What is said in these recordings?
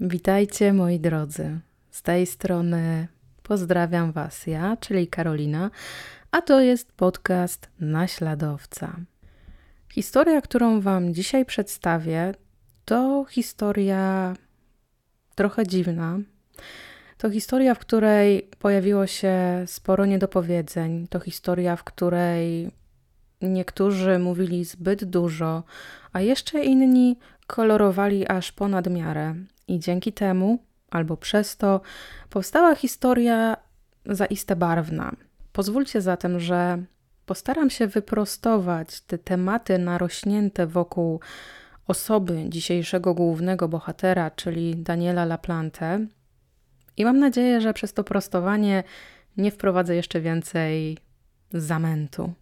Witajcie moi drodzy. Z tej strony pozdrawiam Was ja, czyli Karolina, a to jest podcast Naśladowca. Historia, którą Wam dzisiaj przedstawię, to historia trochę dziwna. To historia, w której pojawiło się sporo niedopowiedzeń. To historia, w której niektórzy mówili zbyt dużo, a jeszcze inni kolorowali aż ponad miarę. I dzięki temu, albo przez to, powstała historia zaiste barwna. Pozwólcie zatem, że postaram się wyprostować te tematy narośnięte wokół osoby dzisiejszego głównego bohatera, czyli Daniela Laplante. I mam nadzieję, że przez to prostowanie nie wprowadzę jeszcze więcej zamętu.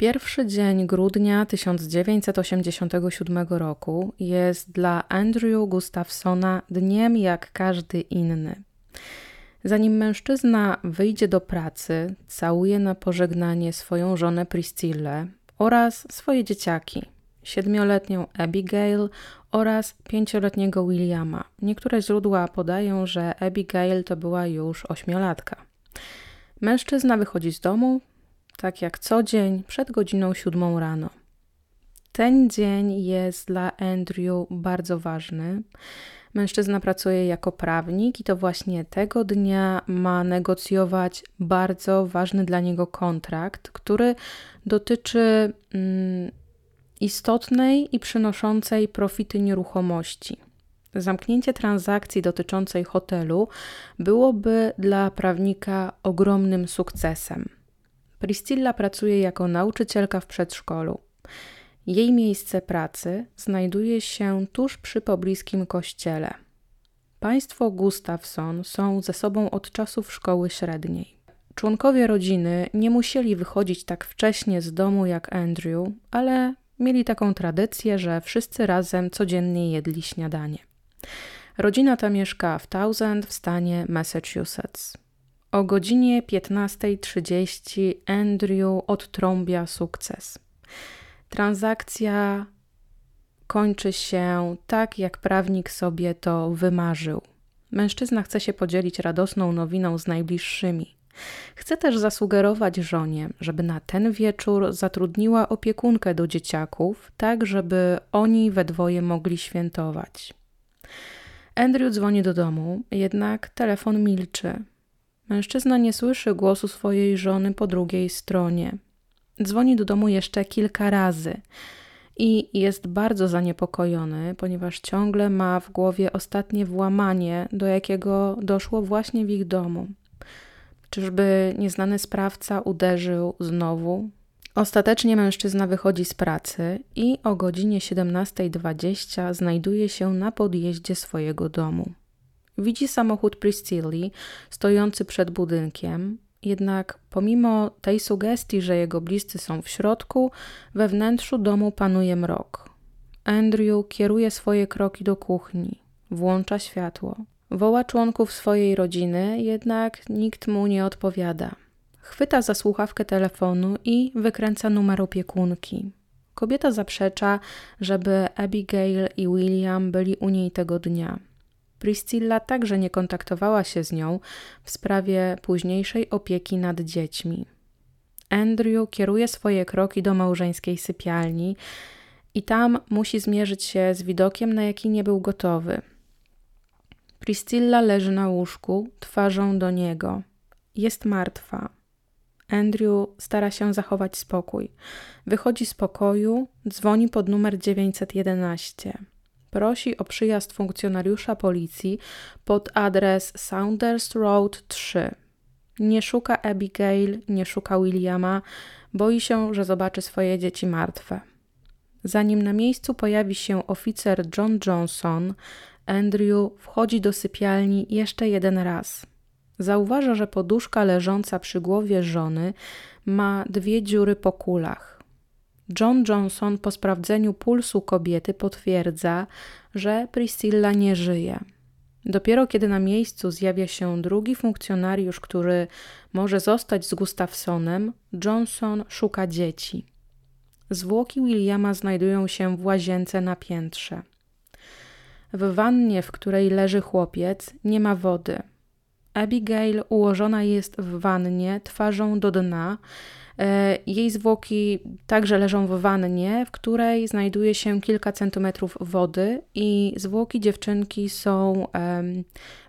Pierwszy dzień grudnia 1987 roku jest dla Andrew Gustafsona dniem jak każdy inny. Zanim mężczyzna wyjdzie do pracy, całuje na pożegnanie swoją żonę Priscillę oraz swoje dzieciaki, siedmioletnią Abigail oraz pięcioletniego Williama. Niektóre źródła podają, że Abigail to była już ośmiolatka. Mężczyzna wychodzi z domu, tak jak co dzień przed godziną siódmą rano. Ten dzień jest dla Andrew bardzo ważny. Mężczyzna pracuje jako prawnik i to właśnie tego dnia ma negocjować bardzo ważny dla niego kontrakt, który dotyczy mm, istotnej i przynoszącej profity nieruchomości. Zamknięcie transakcji dotyczącej hotelu byłoby dla prawnika ogromnym sukcesem. Priscilla pracuje jako nauczycielka w przedszkolu. Jej miejsce pracy znajduje się tuż przy pobliskim kościele. Państwo Gustafson są ze sobą od czasów szkoły średniej. Członkowie rodziny nie musieli wychodzić tak wcześnie z domu jak Andrew, ale mieli taką tradycję, że wszyscy razem codziennie jedli śniadanie. Rodzina ta mieszka w Townsend w stanie Massachusetts. O godzinie 15.30 Andrew odtrąbia sukces. Transakcja kończy się tak, jak prawnik sobie to wymarzył. Mężczyzna chce się podzielić radosną nowiną z najbliższymi. Chce też zasugerować żonie, żeby na ten wieczór zatrudniła opiekunkę do dzieciaków, tak żeby oni we dwoje mogli świętować. Andrew dzwoni do domu, jednak telefon milczy. Mężczyzna nie słyszy głosu swojej żony po drugiej stronie. Dzwoni do domu jeszcze kilka razy i jest bardzo zaniepokojony, ponieważ ciągle ma w głowie ostatnie włamanie, do jakiego doszło właśnie w ich domu. Czyżby nieznany sprawca uderzył znowu? Ostatecznie mężczyzna wychodzi z pracy i o godzinie 17.20 znajduje się na podjeździe swojego domu. Widzi samochód Priscilli stojący przed budynkiem, jednak pomimo tej sugestii, że jego bliscy są w środku, we wnętrzu domu panuje mrok. Andrew kieruje swoje kroki do kuchni, włącza światło. Woła członków swojej rodziny, jednak nikt mu nie odpowiada. Chwyta za słuchawkę telefonu i wykręca numer opiekunki. Kobieta zaprzecza, żeby Abigail i William byli u niej tego dnia. Priscilla także nie kontaktowała się z nią w sprawie późniejszej opieki nad dziećmi. Andrew kieruje swoje kroki do małżeńskiej sypialni i tam musi zmierzyć się z widokiem, na jaki nie był gotowy. Priscilla leży na łóżku, twarzą do niego. Jest martwa. Andrew stara się zachować spokój. Wychodzi z pokoju, dzwoni pod numer 911 prosi o przyjazd funkcjonariusza policji pod adres Saunders Road 3. Nie szuka Abigail, nie szuka Williama, boi się, że zobaczy swoje dzieci martwe. Zanim na miejscu pojawi się oficer John Johnson, Andrew wchodzi do sypialni jeszcze jeden raz. Zauważa, że poduszka leżąca przy głowie żony ma dwie dziury po kulach. John Johnson po sprawdzeniu pulsu kobiety potwierdza, że Priscilla nie żyje. Dopiero kiedy na miejscu zjawia się drugi funkcjonariusz, który może zostać z Gustafsonem, Johnson szuka dzieci. Zwłoki Williama znajdują się w łazience na piętrze. W wannie, w której leży chłopiec, nie ma wody. Abigail ułożona jest w wannie twarzą do dna. E, jej zwłoki także leżą w wannie, w której znajduje się kilka centymetrów wody, i zwłoki dziewczynki są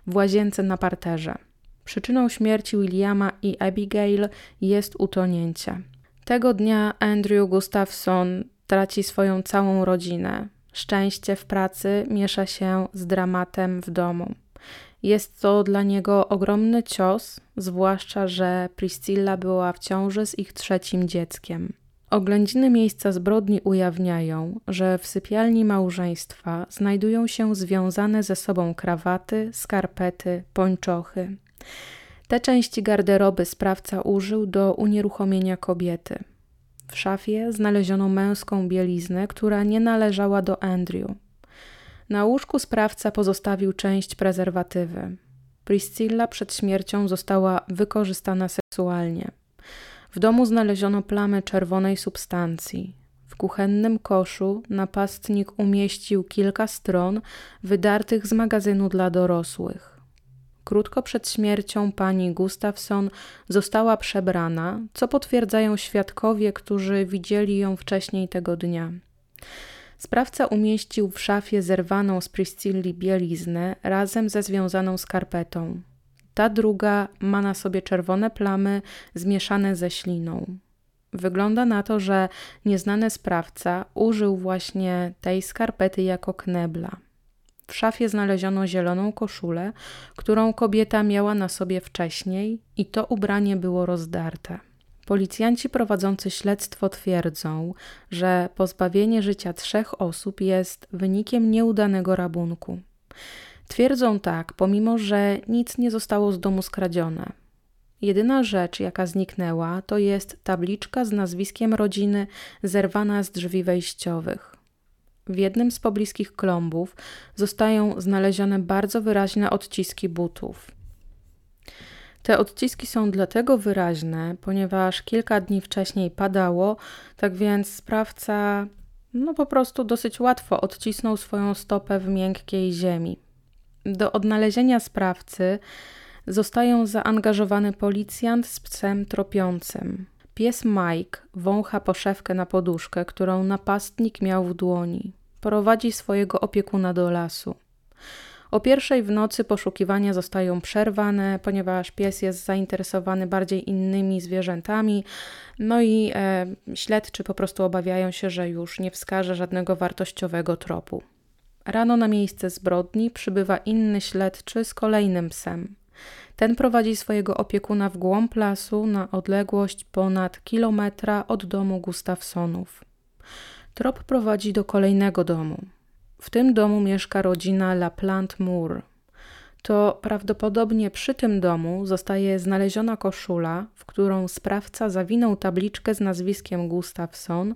w łazience na parterze. Przyczyną śmierci Williama i Abigail jest utonięcie. Tego dnia Andrew Gustafson traci swoją całą rodzinę. Szczęście w pracy miesza się z dramatem w domu. Jest to dla niego ogromny cios, zwłaszcza, że Priscilla była w ciąży z ich trzecim dzieckiem. Oględziny miejsca zbrodni ujawniają, że w sypialni małżeństwa znajdują się związane ze sobą krawaty, skarpety, pończochy. Te części garderoby sprawca użył do unieruchomienia kobiety. W szafie znaleziono męską bieliznę, która nie należała do Andrew. Na łóżku sprawca pozostawił część prezerwatywy. Priscilla przed śmiercią została wykorzystana seksualnie. W domu znaleziono plamy czerwonej substancji. W kuchennym koszu napastnik umieścił kilka stron wydartych z magazynu dla dorosłych. Krótko przed śmiercią pani Gustafson została przebrana, co potwierdzają świadkowie, którzy widzieli ją wcześniej tego dnia. Sprawca umieścił w szafie zerwaną z Priscilli bieliznę razem ze związaną skarpetą. Ta druga ma na sobie czerwone plamy zmieszane ze śliną. Wygląda na to, że nieznany sprawca użył właśnie tej skarpety jako knebla. W szafie znaleziono zieloną koszulę, którą kobieta miała na sobie wcześniej, i to ubranie było rozdarte. Policjanci prowadzący śledztwo twierdzą, że pozbawienie życia trzech osób jest wynikiem nieudanego rabunku. Twierdzą tak, pomimo że nic nie zostało z domu skradzione. Jedyna rzecz, jaka zniknęła, to jest tabliczka z nazwiskiem rodziny zerwana z drzwi wejściowych. W jednym z pobliskich klombów zostają znalezione bardzo wyraźne odciski butów. Te odciski są dlatego wyraźne, ponieważ kilka dni wcześniej padało, tak więc sprawca no po prostu dosyć łatwo odcisnął swoją stopę w miękkiej ziemi. Do odnalezienia sprawcy zostają zaangażowany policjant z psem tropiącym. Pies Mike wącha poszewkę na poduszkę, którą napastnik miał w dłoni. Prowadzi swojego opiekuna do lasu. O pierwszej w nocy poszukiwania zostają przerwane, ponieważ pies jest zainteresowany bardziej innymi zwierzętami, no i e, śledczy po prostu obawiają się, że już nie wskaże żadnego wartościowego tropu. Rano na miejsce zbrodni przybywa inny śledczy z kolejnym psem. Ten prowadzi swojego opiekuna w głąb lasu na odległość ponad kilometra od domu Gustafsonów. Trop prowadzi do kolejnego domu. W tym domu mieszka rodzina LaPlante Moore. To prawdopodobnie przy tym domu zostaje znaleziona koszula, w którą sprawca zawinął tabliczkę z nazwiskiem Gustafson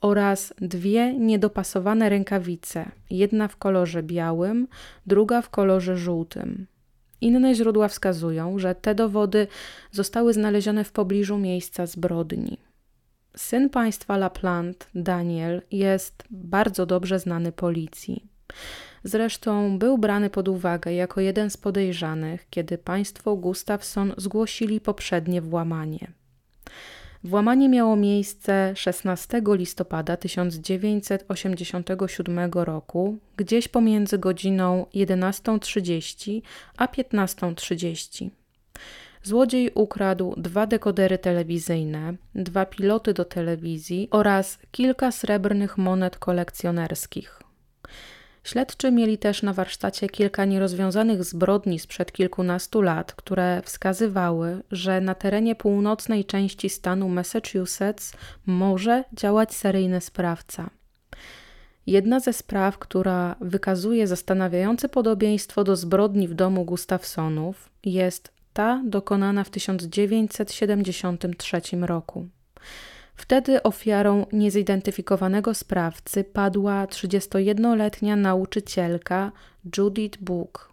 oraz dwie niedopasowane rękawice, jedna w kolorze białym, druga w kolorze żółtym. Inne źródła wskazują, że te dowody zostały znalezione w pobliżu miejsca zbrodni. Syn państwa Laplant, Daniel, jest bardzo dobrze znany policji. Zresztą był brany pod uwagę jako jeden z podejrzanych, kiedy państwo Gustafson zgłosili poprzednie włamanie. Włamanie miało miejsce 16 listopada 1987 roku, gdzieś pomiędzy godziną 11.30 a 15.30. Złodziej ukradł dwa dekodery telewizyjne, dwa piloty do telewizji oraz kilka srebrnych monet kolekcjonerskich. Śledczy mieli też na warsztacie kilka nierozwiązanych zbrodni sprzed kilkunastu lat, które wskazywały, że na terenie północnej części stanu Massachusetts może działać seryjny sprawca. Jedna ze spraw, która wykazuje zastanawiające podobieństwo do zbrodni w domu Gustafsonów, jest ta dokonana w 1973 roku. Wtedy ofiarą niezidentyfikowanego sprawcy padła 31-letnia nauczycielka Judith Book.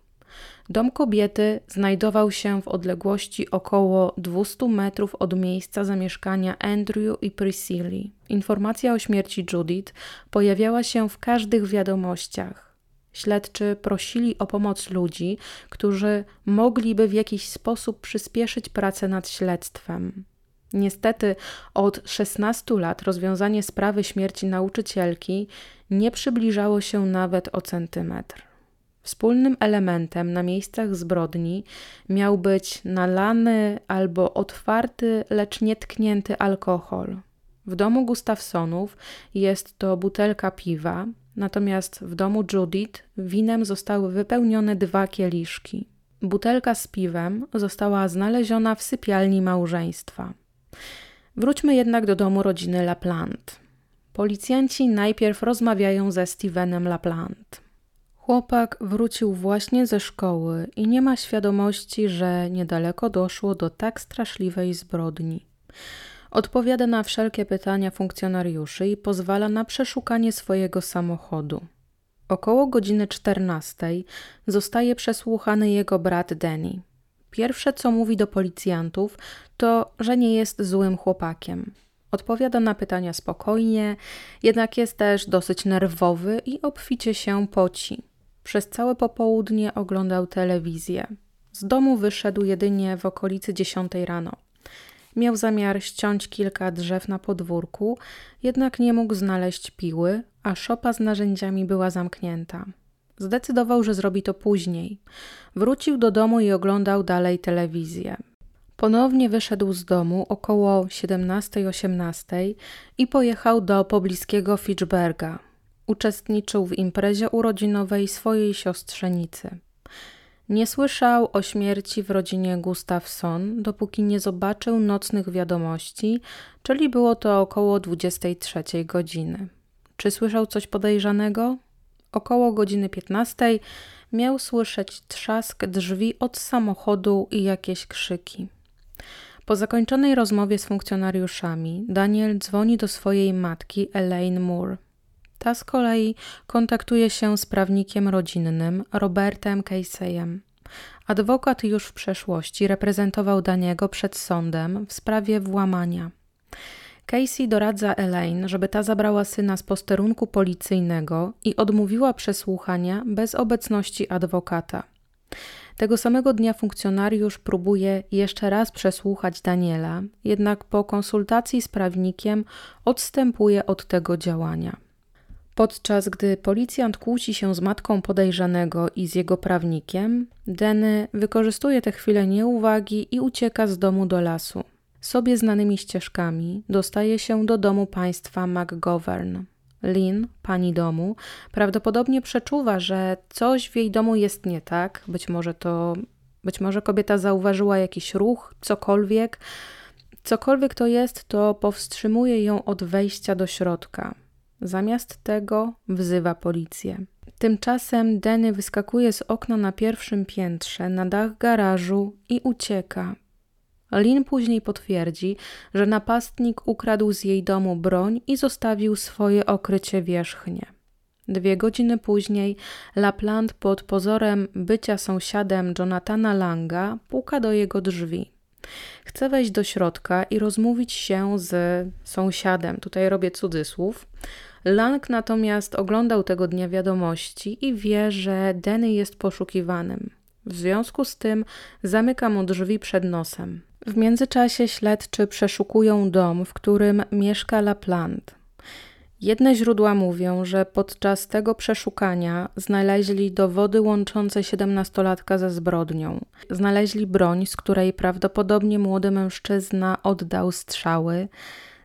Dom kobiety znajdował się w odległości około 200 metrów od miejsca zamieszkania Andrew i Priscilla. Informacja o śmierci Judith pojawiała się w każdych wiadomościach. Śledczy prosili o pomoc ludzi, którzy mogliby w jakiś sposób przyspieszyć pracę nad śledztwem. Niestety od 16 lat rozwiązanie sprawy śmierci nauczycielki nie przybliżało się nawet o centymetr. Wspólnym elementem na miejscach zbrodni miał być nalany albo otwarty, lecz nietknięty alkohol. W domu Gustafsonów jest to butelka piwa, natomiast w domu Judith winem zostały wypełnione dwa kieliszki. Butelka z piwem została znaleziona w sypialni małżeństwa. Wróćmy jednak do domu rodziny Laplante. Policjanci najpierw rozmawiają ze Stevenem Laplante. Chłopak wrócił właśnie ze szkoły i nie ma świadomości, że niedaleko doszło do tak straszliwej zbrodni. Odpowiada na wszelkie pytania funkcjonariuszy i pozwala na przeszukanie swojego samochodu. Około godziny 14 zostaje przesłuchany jego brat Danny. Pierwsze, co mówi do policjantów, to, że nie jest złym chłopakiem. Odpowiada na pytania spokojnie, jednak jest też dosyć nerwowy i obficie się poci. Przez całe popołudnie oglądał telewizję. Z domu wyszedł jedynie w okolicy 10 rano. Miał zamiar ściąć kilka drzew na podwórku, jednak nie mógł znaleźć piły, a szopa z narzędziami była zamknięta. Zdecydował, że zrobi to później. Wrócił do domu i oglądał dalej telewizję. Ponownie wyszedł z domu około 17-18 i pojechał do pobliskiego Fitchberga. Uczestniczył w imprezie urodzinowej swojej siostrzenicy. Nie słyszał o śmierci w rodzinie Gustafson, dopóki nie zobaczył nocnych wiadomości, czyli było to około 23 godziny. Czy słyszał coś podejrzanego? Około godziny 15 miał słyszeć trzask drzwi od samochodu i jakieś krzyki. Po zakończonej rozmowie z funkcjonariuszami, Daniel dzwoni do swojej matki Elaine Moore. Ta z kolei kontaktuje się z prawnikiem rodzinnym Robertem Caseyem. Adwokat już w przeszłości reprezentował Daniego przed sądem w sprawie włamania. Casey doradza Elaine, żeby ta zabrała syna z posterunku policyjnego i odmówiła przesłuchania bez obecności adwokata. Tego samego dnia funkcjonariusz próbuje jeszcze raz przesłuchać Daniela, jednak po konsultacji z prawnikiem odstępuje od tego działania. Podczas gdy policjant kłóci się z matką podejrzanego i z jego prawnikiem, Denny wykorzystuje tę chwilę nieuwagi i ucieka z domu do lasu. Sobie znanymi ścieżkami dostaje się do domu państwa McGovern. Lynn, pani domu, prawdopodobnie przeczuwa, że coś w jej domu jest nie tak. Być może to, być może kobieta zauważyła jakiś ruch, cokolwiek. Cokolwiek to jest, to powstrzymuje ją od wejścia do środka. Zamiast tego wzywa policję. Tymczasem Denny wyskakuje z okna na pierwszym piętrze na dach garażu i ucieka. Lin później potwierdzi, że napastnik ukradł z jej domu broń i zostawił swoje okrycie wierzchnie. Dwie godziny później Lapland pod pozorem bycia sąsiadem Jonathana Langa puka do jego drzwi. Chce wejść do środka i rozmówić się z sąsiadem. Tutaj robię cudzysłów. Lang natomiast oglądał tego dnia wiadomości i wie, że Denny jest poszukiwanym. W związku z tym zamyka mu drzwi przed nosem. W międzyczasie śledczy przeszukują dom, w którym mieszka Lapland. Jedne źródła mówią, że podczas tego przeszukania znaleźli dowody łączące siedemnastolatka ze zbrodnią. Znaleźli broń, z której prawdopodobnie młody mężczyzna oddał strzały.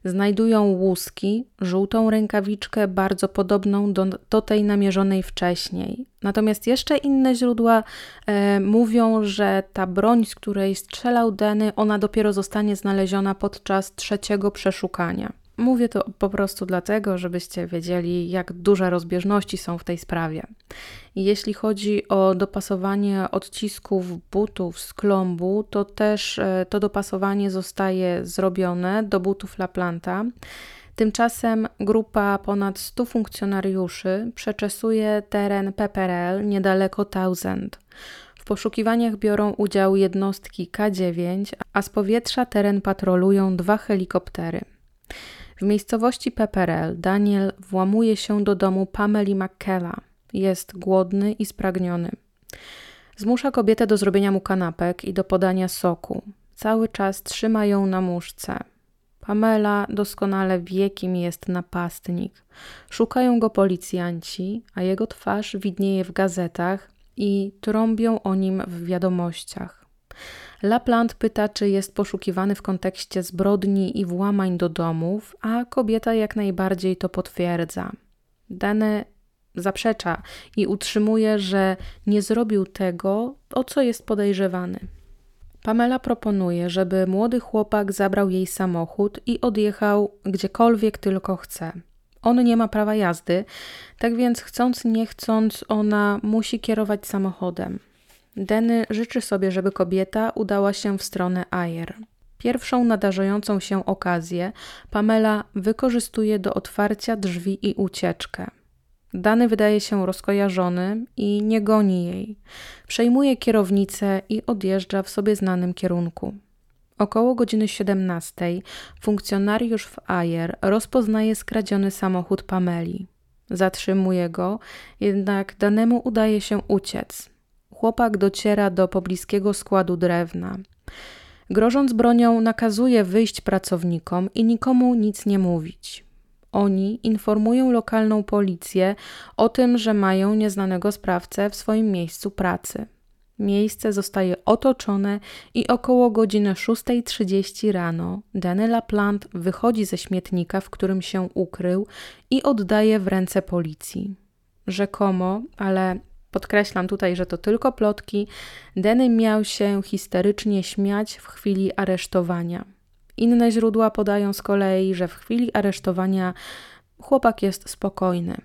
Znajdują łuski, żółtą rękawiczkę bardzo podobną do, do tej namierzonej wcześniej. Natomiast jeszcze inne źródła e, mówią, że ta broń, z której strzelał Denny, ona dopiero zostanie znaleziona podczas trzeciego przeszukania. Mówię to po prostu dlatego, żebyście wiedzieli, jak duże rozbieżności są w tej sprawie. Jeśli chodzi o dopasowanie odcisków butów z klombu, to też e, to dopasowanie zostaje zrobione do butów Laplanta. Tymczasem grupa ponad 100 funkcjonariuszy przeczesuje teren PPRL niedaleko Thousand. W poszukiwaniach biorą udział jednostki K9, a z powietrza teren patrolują dwa helikoptery. W miejscowości Pepperell Daniel włamuje się do domu Pameli McKella. Jest głodny i spragniony. Zmusza kobietę do zrobienia mu kanapek i do podania soku. Cały czas trzyma ją na muszce. Pamela doskonale wie, kim jest napastnik. Szukają go policjanci, a jego twarz widnieje w gazetach i trąbią o nim w wiadomościach. Lapland pyta, czy jest poszukiwany w kontekście zbrodni i włamań do domów, a kobieta jak najbardziej to potwierdza. Dane zaprzecza i utrzymuje, że nie zrobił tego, o co jest podejrzewany. Pamela proponuje, żeby młody chłopak zabrał jej samochód i odjechał gdziekolwiek tylko chce. On nie ma prawa jazdy, tak więc chcąc nie chcąc, ona musi kierować samochodem. Denny życzy sobie, żeby kobieta udała się w stronę Ayer. Pierwszą nadarzającą się okazję Pamela wykorzystuje do otwarcia drzwi i ucieczkę. Dany wydaje się rozkojarzony i nie goni jej. Przejmuje kierownicę i odjeżdża w sobie znanym kierunku. Około godziny 17 funkcjonariusz w Ayer rozpoznaje skradziony samochód Pameli. Zatrzymuje go, jednak danemu udaje się uciec. Chłopak dociera do pobliskiego składu drewna. Grożąc bronią, nakazuje wyjść pracownikom i nikomu nic nie mówić. Oni informują lokalną policję o tym, że mają nieznanego sprawcę w swoim miejscu pracy. Miejsce zostaje otoczone i około godziny 6.30 rano Danny LaPlante wychodzi ze śmietnika, w którym się ukrył i oddaje w ręce policji. Rzekomo, ale podkreślam tutaj, że to tylko plotki, Denny miał się histerycznie śmiać w chwili aresztowania. Inne źródła podają z kolei, że w chwili aresztowania chłopak jest spokojny.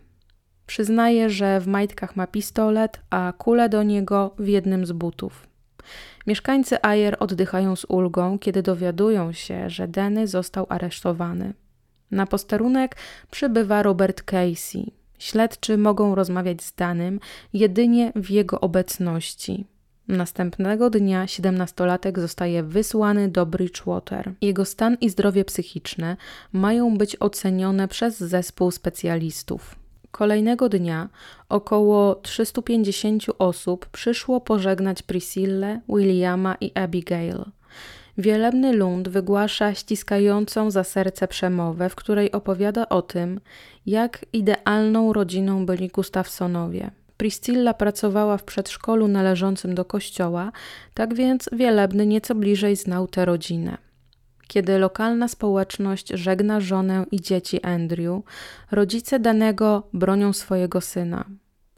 Przyznaje, że w majtkach ma pistolet, a kulę do niego w jednym z butów. Mieszkańcy Ayer oddychają z ulgą, kiedy dowiadują się, że Denny został aresztowany. Na posterunek przybywa Robert Casey. Śledczy mogą rozmawiać z Danym jedynie w jego obecności. Następnego dnia siedemnastolatek zostaje wysłany do Bridgewater. Jego stan i zdrowie psychiczne mają być ocenione przez zespół specjalistów. Kolejnego dnia około 350 osób przyszło pożegnać Priscillę, Williama i Abigail. Wielebny Lund wygłasza ściskającą za serce przemowę, w której opowiada o tym, jak idealną rodziną byli Gustafsonowie. Priscilla pracowała w przedszkolu należącym do kościoła, tak więc Wielebny nieco bliżej znał tę rodzinę. Kiedy lokalna społeczność żegna żonę i dzieci Andrew, rodzice danego bronią swojego syna.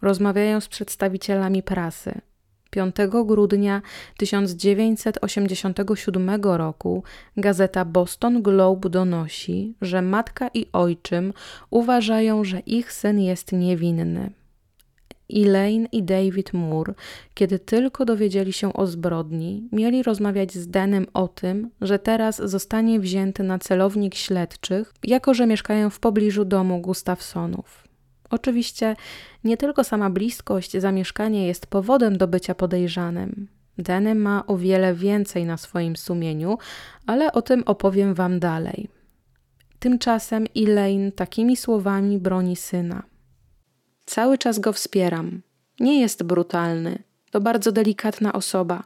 Rozmawiają z przedstawicielami prasy. 5 grudnia 1987 roku gazeta Boston Globe donosi, że matka i ojczym uważają, że ich syn jest niewinny. Elaine i David Moore, kiedy tylko dowiedzieli się o zbrodni, mieli rozmawiać z Denem o tym, że teraz zostanie wzięty na celownik śledczych, jako że mieszkają w pobliżu domu Gustafsonów. Oczywiście nie tylko sama bliskość zamieszkania jest powodem do bycia podejrzanym. Denny ma o wiele więcej na swoim sumieniu, ale o tym opowiem Wam dalej. Tymczasem Elaine takimi słowami broni syna. Cały czas go wspieram. Nie jest brutalny. To bardzo delikatna osoba.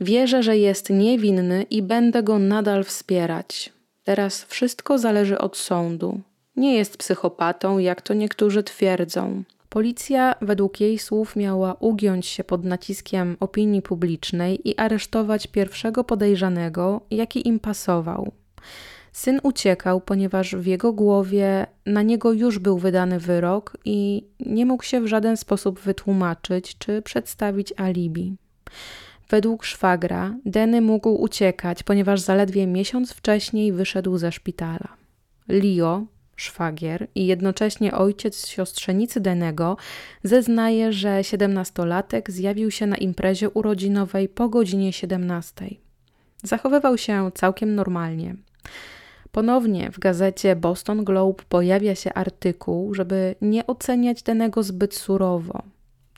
Wierzę, że jest niewinny i będę go nadal wspierać. Teraz wszystko zależy od sądu. Nie jest psychopatą, jak to niektórzy twierdzą. Policja, według jej słów, miała ugiąć się pod naciskiem opinii publicznej i aresztować pierwszego podejrzanego, jaki im pasował. Syn uciekał, ponieważ w jego głowie na niego już był wydany wyrok i nie mógł się w żaden sposób wytłumaczyć czy przedstawić alibi. Według szwagra, Denny mógł uciekać, ponieważ zaledwie miesiąc wcześniej wyszedł ze szpitala. Leo, szwagier i jednocześnie ojciec siostrzenicy Denego, zeznaje, że siedemnastolatek zjawił się na imprezie urodzinowej po godzinie 17. Zachowywał się całkiem normalnie. Ponownie w gazecie Boston Globe pojawia się artykuł, żeby nie oceniać Denego zbyt surowo.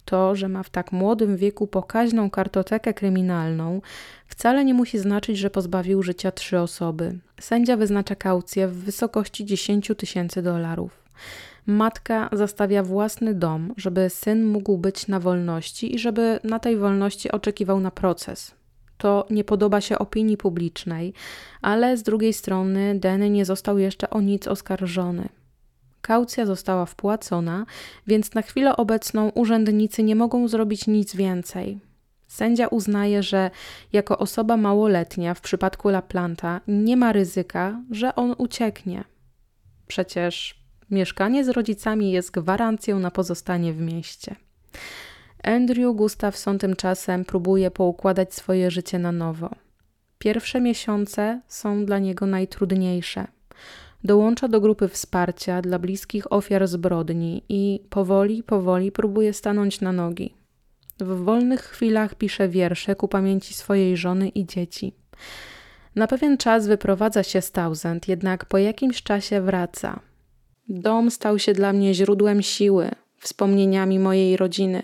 To, że ma w tak młodym wieku pokaźną kartotekę kryminalną, wcale nie musi znaczyć, że pozbawił życia trzy osoby. Sędzia wyznacza kaucję w wysokości 10 tysięcy dolarów. Matka zastawia własny dom, żeby syn mógł być na wolności i żeby na tej wolności oczekiwał na proces. To nie podoba się opinii publicznej, ale z drugiej strony Denny nie został jeszcze o nic oskarżony. Kaucja została wpłacona, więc na chwilę obecną urzędnicy nie mogą zrobić nic więcej. Sędzia uznaje, że jako osoba małoletnia w przypadku Laplanta nie ma ryzyka, że on ucieknie. Przecież mieszkanie z rodzicami jest gwarancją na pozostanie w mieście. Andrew Gustafson tymczasem próbuje poukładać swoje życie na nowo. Pierwsze miesiące są dla niego najtrudniejsze. Dołącza do grupy wsparcia dla bliskich ofiar zbrodni i powoli, powoli próbuje stanąć na nogi. W wolnych chwilach pisze wiersze ku pamięci swojej żony i dzieci. Na pewien czas wyprowadza się z Townsend, jednak po jakimś czasie wraca. Dom stał się dla mnie źródłem siły, wspomnieniami mojej rodziny.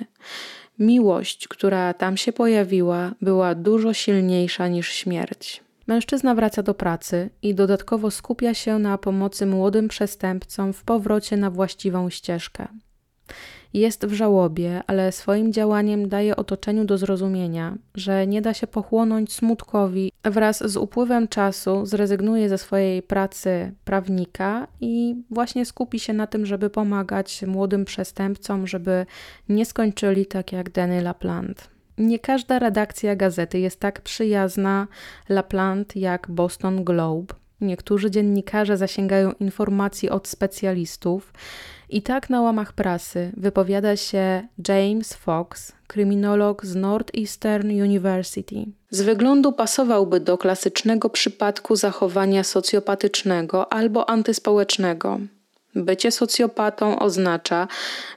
Miłość, która tam się pojawiła, była dużo silniejsza niż śmierć. Mężczyzna wraca do pracy i dodatkowo skupia się na pomocy młodym przestępcom w powrocie na właściwą ścieżkę. Jest w żałobie, ale swoim działaniem daje otoczeniu do zrozumienia, że nie da się pochłonąć smutkowi. Wraz z upływem czasu zrezygnuje ze swojej pracy prawnika i właśnie skupi się na tym, żeby pomagać młodym przestępcom, żeby nie skończyli tak jak Danny LaPlante. Nie każda redakcja gazety jest tak przyjazna LaPlante jak Boston Globe. Niektórzy dziennikarze zasięgają informacji od specjalistów, i tak na łamach prasy wypowiada się James Fox, kryminolog z Northeastern University. Z wyglądu pasowałby do klasycznego przypadku zachowania socjopatycznego albo antyspołecznego. Bycie socjopatą oznacza,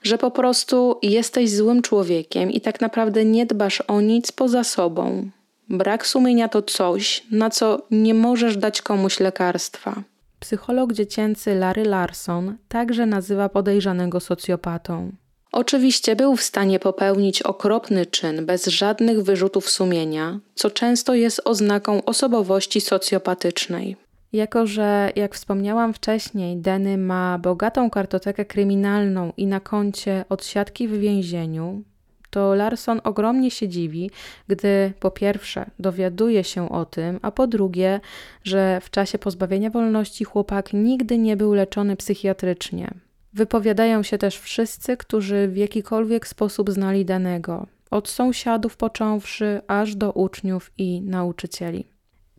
że po prostu jesteś złym człowiekiem i tak naprawdę nie dbasz o nic poza sobą. Brak sumienia to coś, na co nie możesz dać komuś lekarstwa. Psycholog dziecięcy Larry Larson także nazywa podejrzanego socjopatą. Oczywiście był w stanie popełnić okropny czyn bez żadnych wyrzutów sumienia, co często jest oznaką osobowości socjopatycznej. Jako, że, jak wspomniałam wcześniej, Denny ma bogatą kartotekę kryminalną i na koncie odsiadki w więzieniu, to Larson ogromnie się dziwi, gdy po pierwsze dowiaduje się o tym, a po drugie, że w czasie pozbawienia wolności chłopak nigdy nie był leczony psychiatrycznie. Wypowiadają się też wszyscy, którzy w jakikolwiek sposób znali danego, od sąsiadów począwszy aż do uczniów i nauczycieli.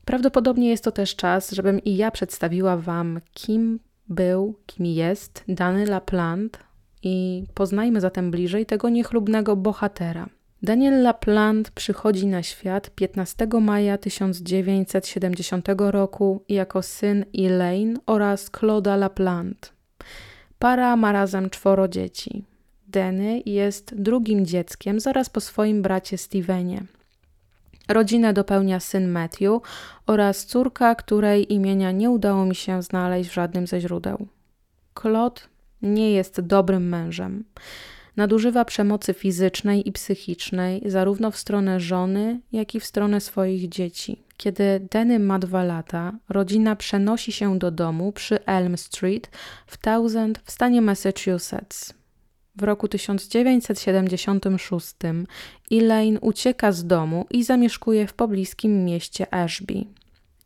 Prawdopodobnie jest to też czas, żebym i ja przedstawiła Wam, kim był, kim jest dany LaPlante i poznajmy zatem bliżej tego niechlubnego bohatera. Daniel LaPlante przychodzi na świat 15 maja 1970 roku jako syn Elaine oraz Claude'a LaPlante. Para ma razem czworo dzieci. Denny jest drugim dzieckiem zaraz po swoim bracie Stevenie. Rodzinę dopełnia syn Matthew oraz córka, której imienia nie udało mi się znaleźć w żadnym ze źródeł. Claude nie jest dobrym mężem. Nadużywa przemocy fizycznej i psychicznej zarówno w stronę żony, jak i w stronę swoich dzieci. Kiedy Denny ma dwa lata, rodzina przenosi się do domu przy Elm Street w Townsend w stanie Massachusetts. W roku 1976 Elaine ucieka z domu i zamieszkuje w pobliskim mieście Ashby.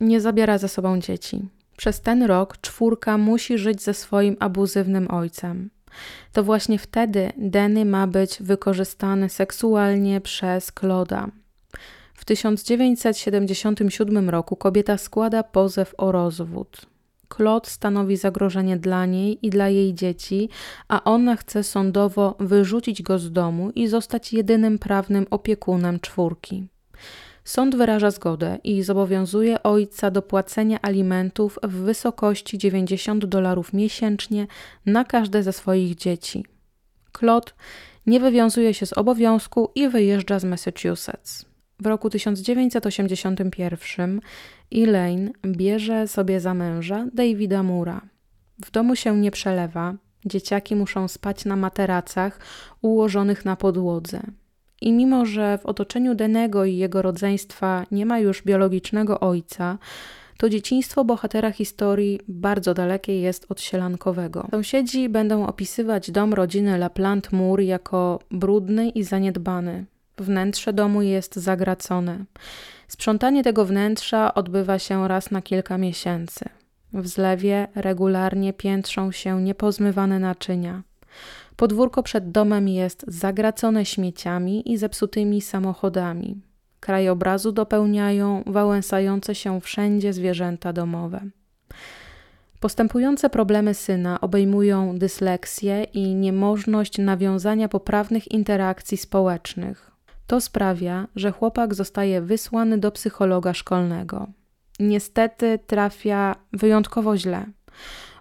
Nie zabiera ze sobą dzieci. Przez ten rok czwórka musi żyć ze swoim abuzywnym ojcem. To właśnie wtedy Denny ma być wykorzystany seksualnie przez Claude'a. W 1977 roku kobieta składa pozew o rozwód. Claude stanowi zagrożenie dla niej i dla jej dzieci, a ona chce sądowo wyrzucić go z domu i zostać jedynym prawnym opiekunem czwórki. Sąd wyraża zgodę i zobowiązuje ojca do płacenia alimentów w wysokości 90 dolarów miesięcznie na każde ze swoich dzieci. Claude nie wywiązuje się z obowiązku i wyjeżdża z Massachusetts. W roku 1981 Elaine bierze sobie za męża Davida Mura. W domu się nie przelewa, dzieciaki muszą spać na materacach ułożonych na podłodze. I mimo, że w otoczeniu Denego i jego rodzeństwa nie ma już biologicznego ojca, to dzieciństwo bohatera historii bardzo dalekie jest od sielankowego. Sąsiedzi będą opisywać dom rodziny LaPlante Moore jako brudny i zaniedbany. Wnętrze domu jest zagracone. Sprzątanie tego wnętrza odbywa się raz na kilka miesięcy. W zlewie regularnie piętrzą się niepozmywane naczynia. Podwórko przed domem jest zagracone śmieciami i zepsutymi samochodami. Krajobrazu dopełniają wałęsające się wszędzie zwierzęta domowe. Postępujące problemy syna obejmują dysleksję i niemożność nawiązania poprawnych interakcji społecznych. To sprawia, że chłopak zostaje wysłany do psychologa szkolnego. Niestety trafia wyjątkowo źle.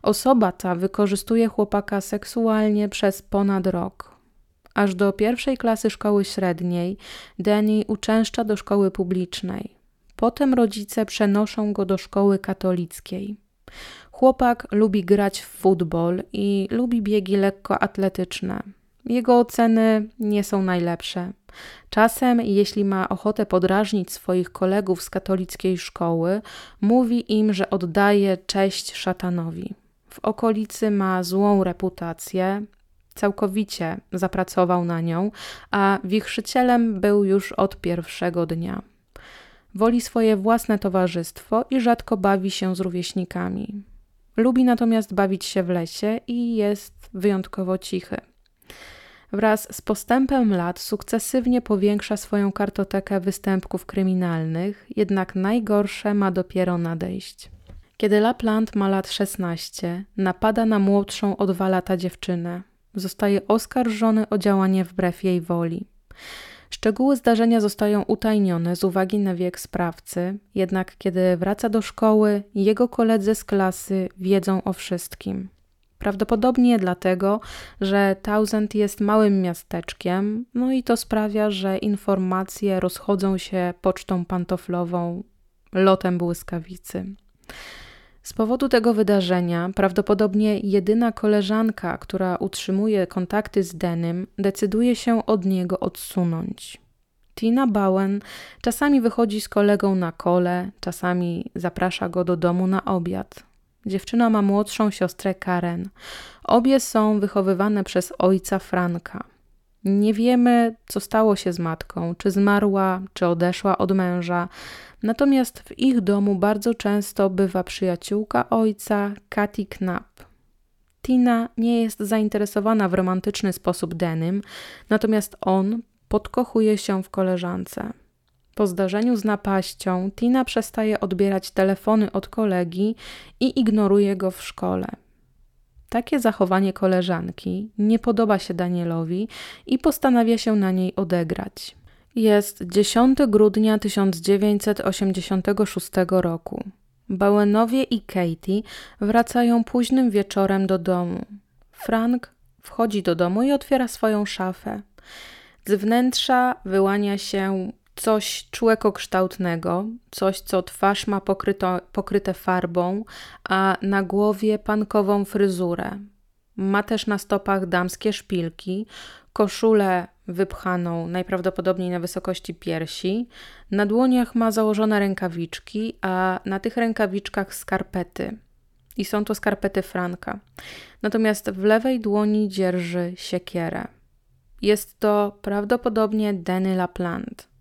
Osoba ta wykorzystuje chłopaka seksualnie przez ponad rok. Aż do pierwszej klasy szkoły średniej Danny uczęszcza do szkoły publicznej. Potem rodzice przenoszą go do szkoły katolickiej. Chłopak lubi grać w futbol i lubi biegi lekkoatletyczne. Jego oceny nie są najlepsze. Czasem, jeśli ma ochotę podrażnić swoich kolegów z katolickiej szkoły, mówi im, że oddaje cześć szatanowi. W okolicy ma złą reputację, całkowicie zapracował na nią, a wichrzycielem był już od pierwszego dnia. Woli swoje własne towarzystwo i rzadko bawi się z rówieśnikami. Lubi natomiast bawić się w lesie i jest wyjątkowo cichy. Wraz z postępem lat sukcesywnie powiększa swoją kartotekę występków kryminalnych, jednak najgorsze ma dopiero nadejść. Kiedy Lapland ma lat 16, napada na młodszą o dwa lata dziewczynę. Zostaje oskarżony o działanie wbrew jej woli. Szczegóły zdarzenia zostają utajnione z uwagi na wiek sprawcy, jednak kiedy wraca do szkoły, jego koledzy z klasy wiedzą o wszystkim. Prawdopodobnie dlatego, że Townsend jest małym miasteczkiem, no i to sprawia, że informacje rozchodzą się pocztą pantoflową, lotem błyskawicy. Z powodu tego wydarzenia, prawdopodobnie jedyna koleżanka, która utrzymuje kontakty z Denym, decyduje się od niego odsunąć. Tina Bowen czasami wychodzi z kolegą na kole, czasami zaprasza go do domu na obiad. Dziewczyna ma młodszą siostrę Karen. Obie są wychowywane przez ojca Franka. Nie wiemy, co stało się z matką, czy zmarła, czy odeszła od męża. Natomiast w ich domu bardzo często bywa przyjaciółka ojca, Katy Knapp. Tina nie jest zainteresowana w romantyczny sposób Denym, natomiast on podkochuje się w koleżance. Po zdarzeniu z napaścią Tina przestaje odbierać telefony od kolegi i ignoruje go w szkole. Takie zachowanie koleżanki nie podoba się Danielowi i postanawia się na niej odegrać. Jest 10 grudnia 1986 roku. Bowenowie i Katie wracają późnym wieczorem do domu. Frank wchodzi do domu i otwiera swoją szafę. Z wnętrza wyłania się coś człekokształtnego, coś, co twarz ma pokryto, pokryte farbą, a na głowie pankową fryzurę. Ma też na stopach damskie szpilki, koszulę wypchaną najprawdopodobniej na wysokości piersi. Na dłoniach ma założone rękawiczki, a na tych rękawiczkach skarpety. I są to skarpety Franka. Natomiast w lewej dłoni dzierży siekierę. Jest to prawdopodobnie Denny LaPlante.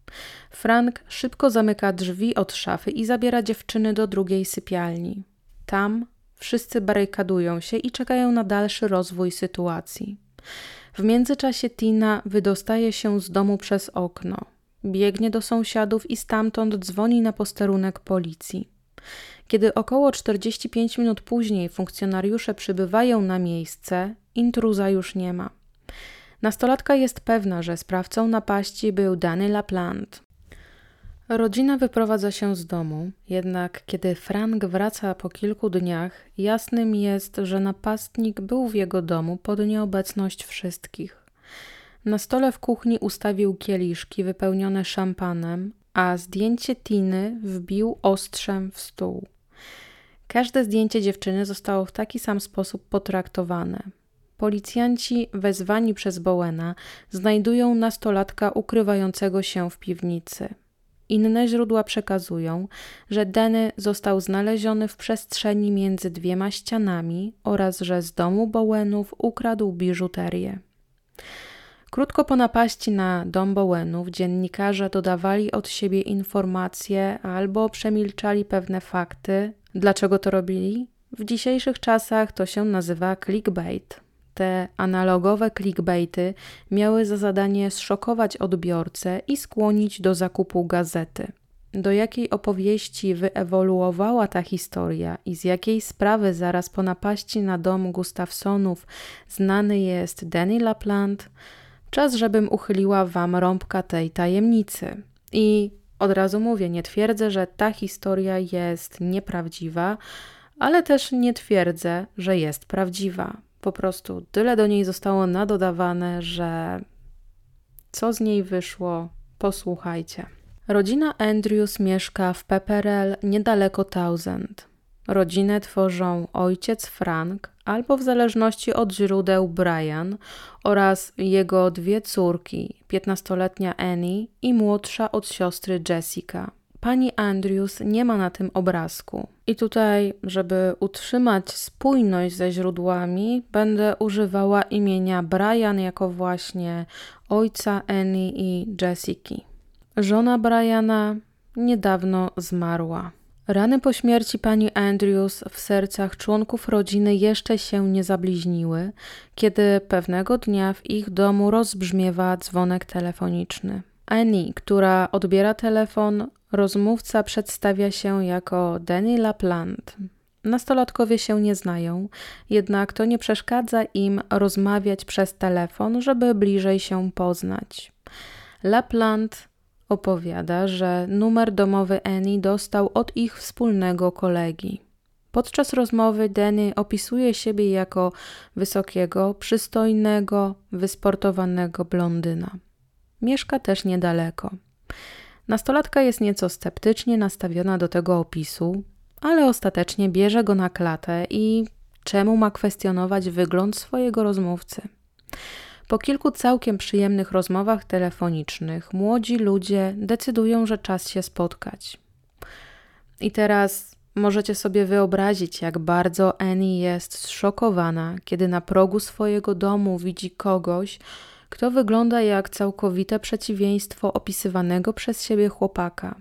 Frank szybko zamyka drzwi od szafy i zabiera dziewczyny do drugiej sypialni. Tam wszyscy barykadują się i czekają na dalszy rozwój sytuacji. W międzyczasie Tina wydostaje się z domu przez okno. Biegnie do sąsiadów i stamtąd dzwoni na posterunek policji. Kiedy około 45 minut później funkcjonariusze przybywają na miejsce, intruza już nie ma. Nastolatka jest pewna, że sprawcą napaści był Danny LaPlante. Rodzina wyprowadza się z domu, jednak kiedy Frank wraca po kilku dniach, jasnym jest, że napastnik był w jego domu pod nieobecność wszystkich. Na stole w kuchni ustawił kieliszki wypełnione szampanem, a zdjęcie Tiny wbił ostrzem w stół. Każde zdjęcie dziewczyny zostało w taki sam sposób potraktowane. Policjanci wezwani przez Bowena znajdują nastolatka ukrywającego się w piwnicy. Inne źródła przekazują, że Denny został znaleziony w przestrzeni między dwiema ścianami oraz że z domu Bowenów ukradł biżuterię. Krótko po napaści na dom Bowenów dziennikarze dodawali od siebie informacje albo przemilczali pewne fakty. Dlaczego to robili? W dzisiejszych czasach to się nazywa clickbait. Te analogowe clickbaity miały za zadanie zszokować odbiorcę i skłonić do zakupu gazety. Do jakiej opowieści wyewoluowała ta historia i z jakiej sprawy zaraz po napaści na dom Gustafsonów znany jest Danny LaPlante, czas, żebym uchyliła wam rąbka tej tajemnicy. I od razu mówię, nie twierdzę, że ta historia jest nieprawdziwa, ale też nie twierdzę, że jest prawdziwa. Po prostu tyle do niej zostało nadodawane, że co z niej wyszło, posłuchajcie. Rodzina Andrews mieszka w Pepperell niedaleko Thousand. Rodzinę tworzą ojciec Frank, albo w zależności od źródeł Brian oraz jego dwie córki, 15-letnia Annie i młodsza od siostry Jessica. Pani Andrews nie ma na tym obrazku. I tutaj, żeby utrzymać spójność ze źródłami, będę używała imienia Brian jako właśnie ojca Annie i Jessica. Żona Briana niedawno zmarła. Rany po śmierci pani Andrews w sercach członków rodziny jeszcze się nie zabliźniły, kiedy pewnego dnia w ich domu rozbrzmiewa dzwonek telefoniczny. Annie, która odbiera telefon, rozmówca przedstawia się jako Danny LaPlante. Nastolatkowie się nie znają, jednak to nie przeszkadza im rozmawiać przez telefon, żeby bliżej się poznać. LaPlante opowiada, że numer domowy Annie dostał od ich wspólnego kolegi. Podczas rozmowy Danny opisuje siebie jako wysokiego, przystojnego, wysportowanego blondyna. Mieszka też niedaleko. Nastolatka jest nieco sceptycznie nastawiona do tego opisu, ale ostatecznie bierze go na klatę i czemu ma kwestionować wygląd swojego rozmówcy? Po kilku całkiem przyjemnych rozmowach telefonicznych, młodzi ludzie decydują, że czas się spotkać. I teraz możecie sobie wyobrazić, jak bardzo Annie jest zszokowana, kiedy na progu swojego domu widzi kogoś, kto wygląda jak całkowite przeciwieństwo opisywanego przez siebie chłopaka.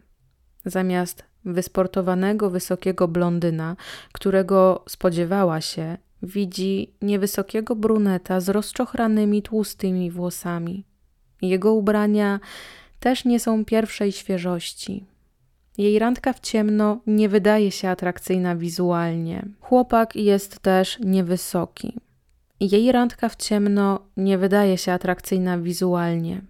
Zamiast wysportowanego, wysokiego blondyna, którego spodziewała się, widzi niewysokiego bruneta z rozczochranymi, tłustymi włosami. Jego ubrania też nie są pierwszej świeżości. Jej randka w ciemno nie wydaje się atrakcyjna wizualnie. Chłopak jest też niewysoki. Jej randka w ciemno nie wydaje się atrakcyjna wizualnie.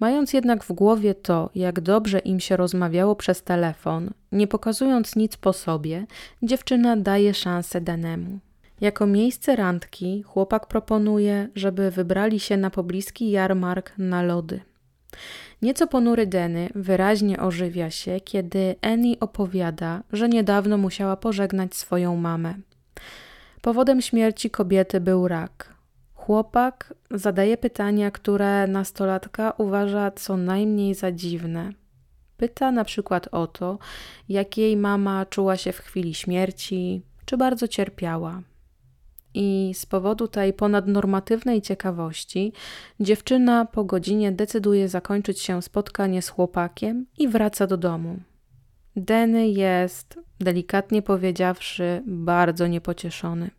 Mając jednak w głowie to, jak dobrze im się rozmawiało przez telefon, nie pokazując nic po sobie, dziewczyna daje szansę Danemu. Jako miejsce randki chłopak proponuje, żeby wybrali się na pobliski jarmark na lody. Nieco ponury Denny wyraźnie ożywia się, kiedy Annie opowiada, że niedawno musiała pożegnać swoją mamę. Powodem śmierci kobiety był rak. Chłopak zadaje pytania, które nastolatka uważa co najmniej za dziwne. Pyta na przykład o to, jak jej mama czuła się w chwili śmierci, czy bardzo cierpiała. I z powodu tej ponadnormatywnej ciekawości, dziewczyna po godzinie decyduje zakończyć się spotkanie z chłopakiem i wraca do domu. Denny jest, delikatnie powiedziawszy, bardzo niepocieszony.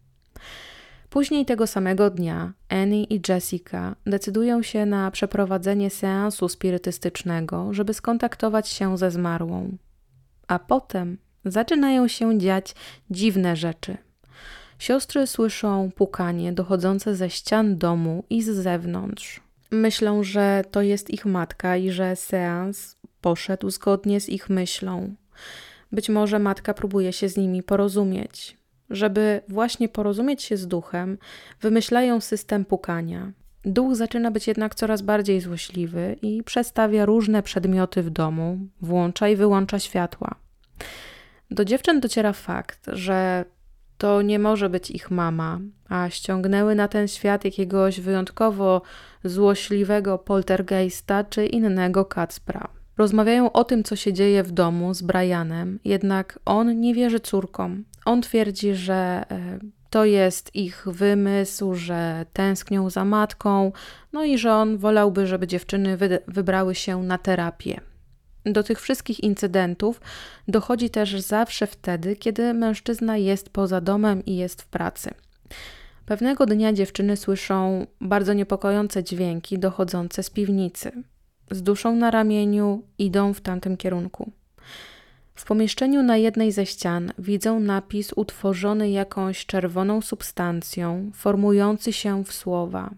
Później tego samego dnia Annie i Jessica decydują się na przeprowadzenie seansu spirytystycznego, żeby skontaktować się ze zmarłą. A potem zaczynają się dziać dziwne rzeczy. Siostry słyszą pukanie dochodzące ze ścian domu i z zewnątrz. Myślą, że to jest ich matka i że seans poszedł zgodnie z ich myślą. Być może matka próbuje się z nimi porozumieć. Żeby właśnie porozumieć się z duchem, wymyślają system pukania. Duch zaczyna być jednak coraz bardziej złośliwy i przestawia różne przedmioty w domu, włącza i wyłącza światła. Do dziewczyn dociera fakt, że to nie może być ich mama, a ściągnęły na ten świat jakiegoś wyjątkowo złośliwego poltergeista czy innego kacpra. Rozmawiają o tym, co się dzieje w domu z Brianem, jednak on nie wierzy córkom. On twierdzi, że e, to jest ich wymysł, że tęsknią za matką, no i że on wolałby, żeby dziewczyny wy wybrały się na terapię. Do tych wszystkich incydentów dochodzi też zawsze wtedy, kiedy mężczyzna jest poza domem i jest w pracy. Pewnego dnia dziewczyny słyszą bardzo niepokojące dźwięki dochodzące z piwnicy. Z duszą na ramieniu idą w tamtym kierunku. W pomieszczeniu na jednej ze ścian widzą napis utworzony jakąś czerwoną substancją, formujący się w słowa: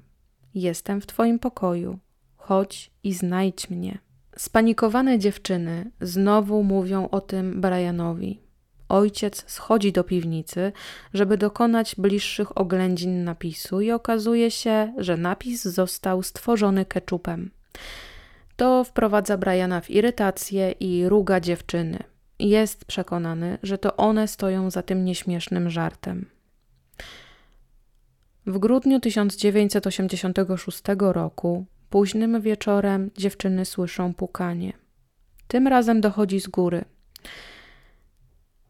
Jestem w Twoim pokoju, chodź i znajdź mnie. Spanikowane dziewczyny znowu mówią o tym Brianowi. Ojciec schodzi do piwnicy, żeby dokonać bliższych oględzin napisu, i okazuje się, że napis został stworzony keczupem. To wprowadza Briana w irytację i ruga dziewczyny. Jest przekonany, że to one stoją za tym nieśmiesznym żartem. W grudniu 1986 roku, późnym wieczorem, dziewczyny słyszą pukanie. Tym razem dochodzi z góry.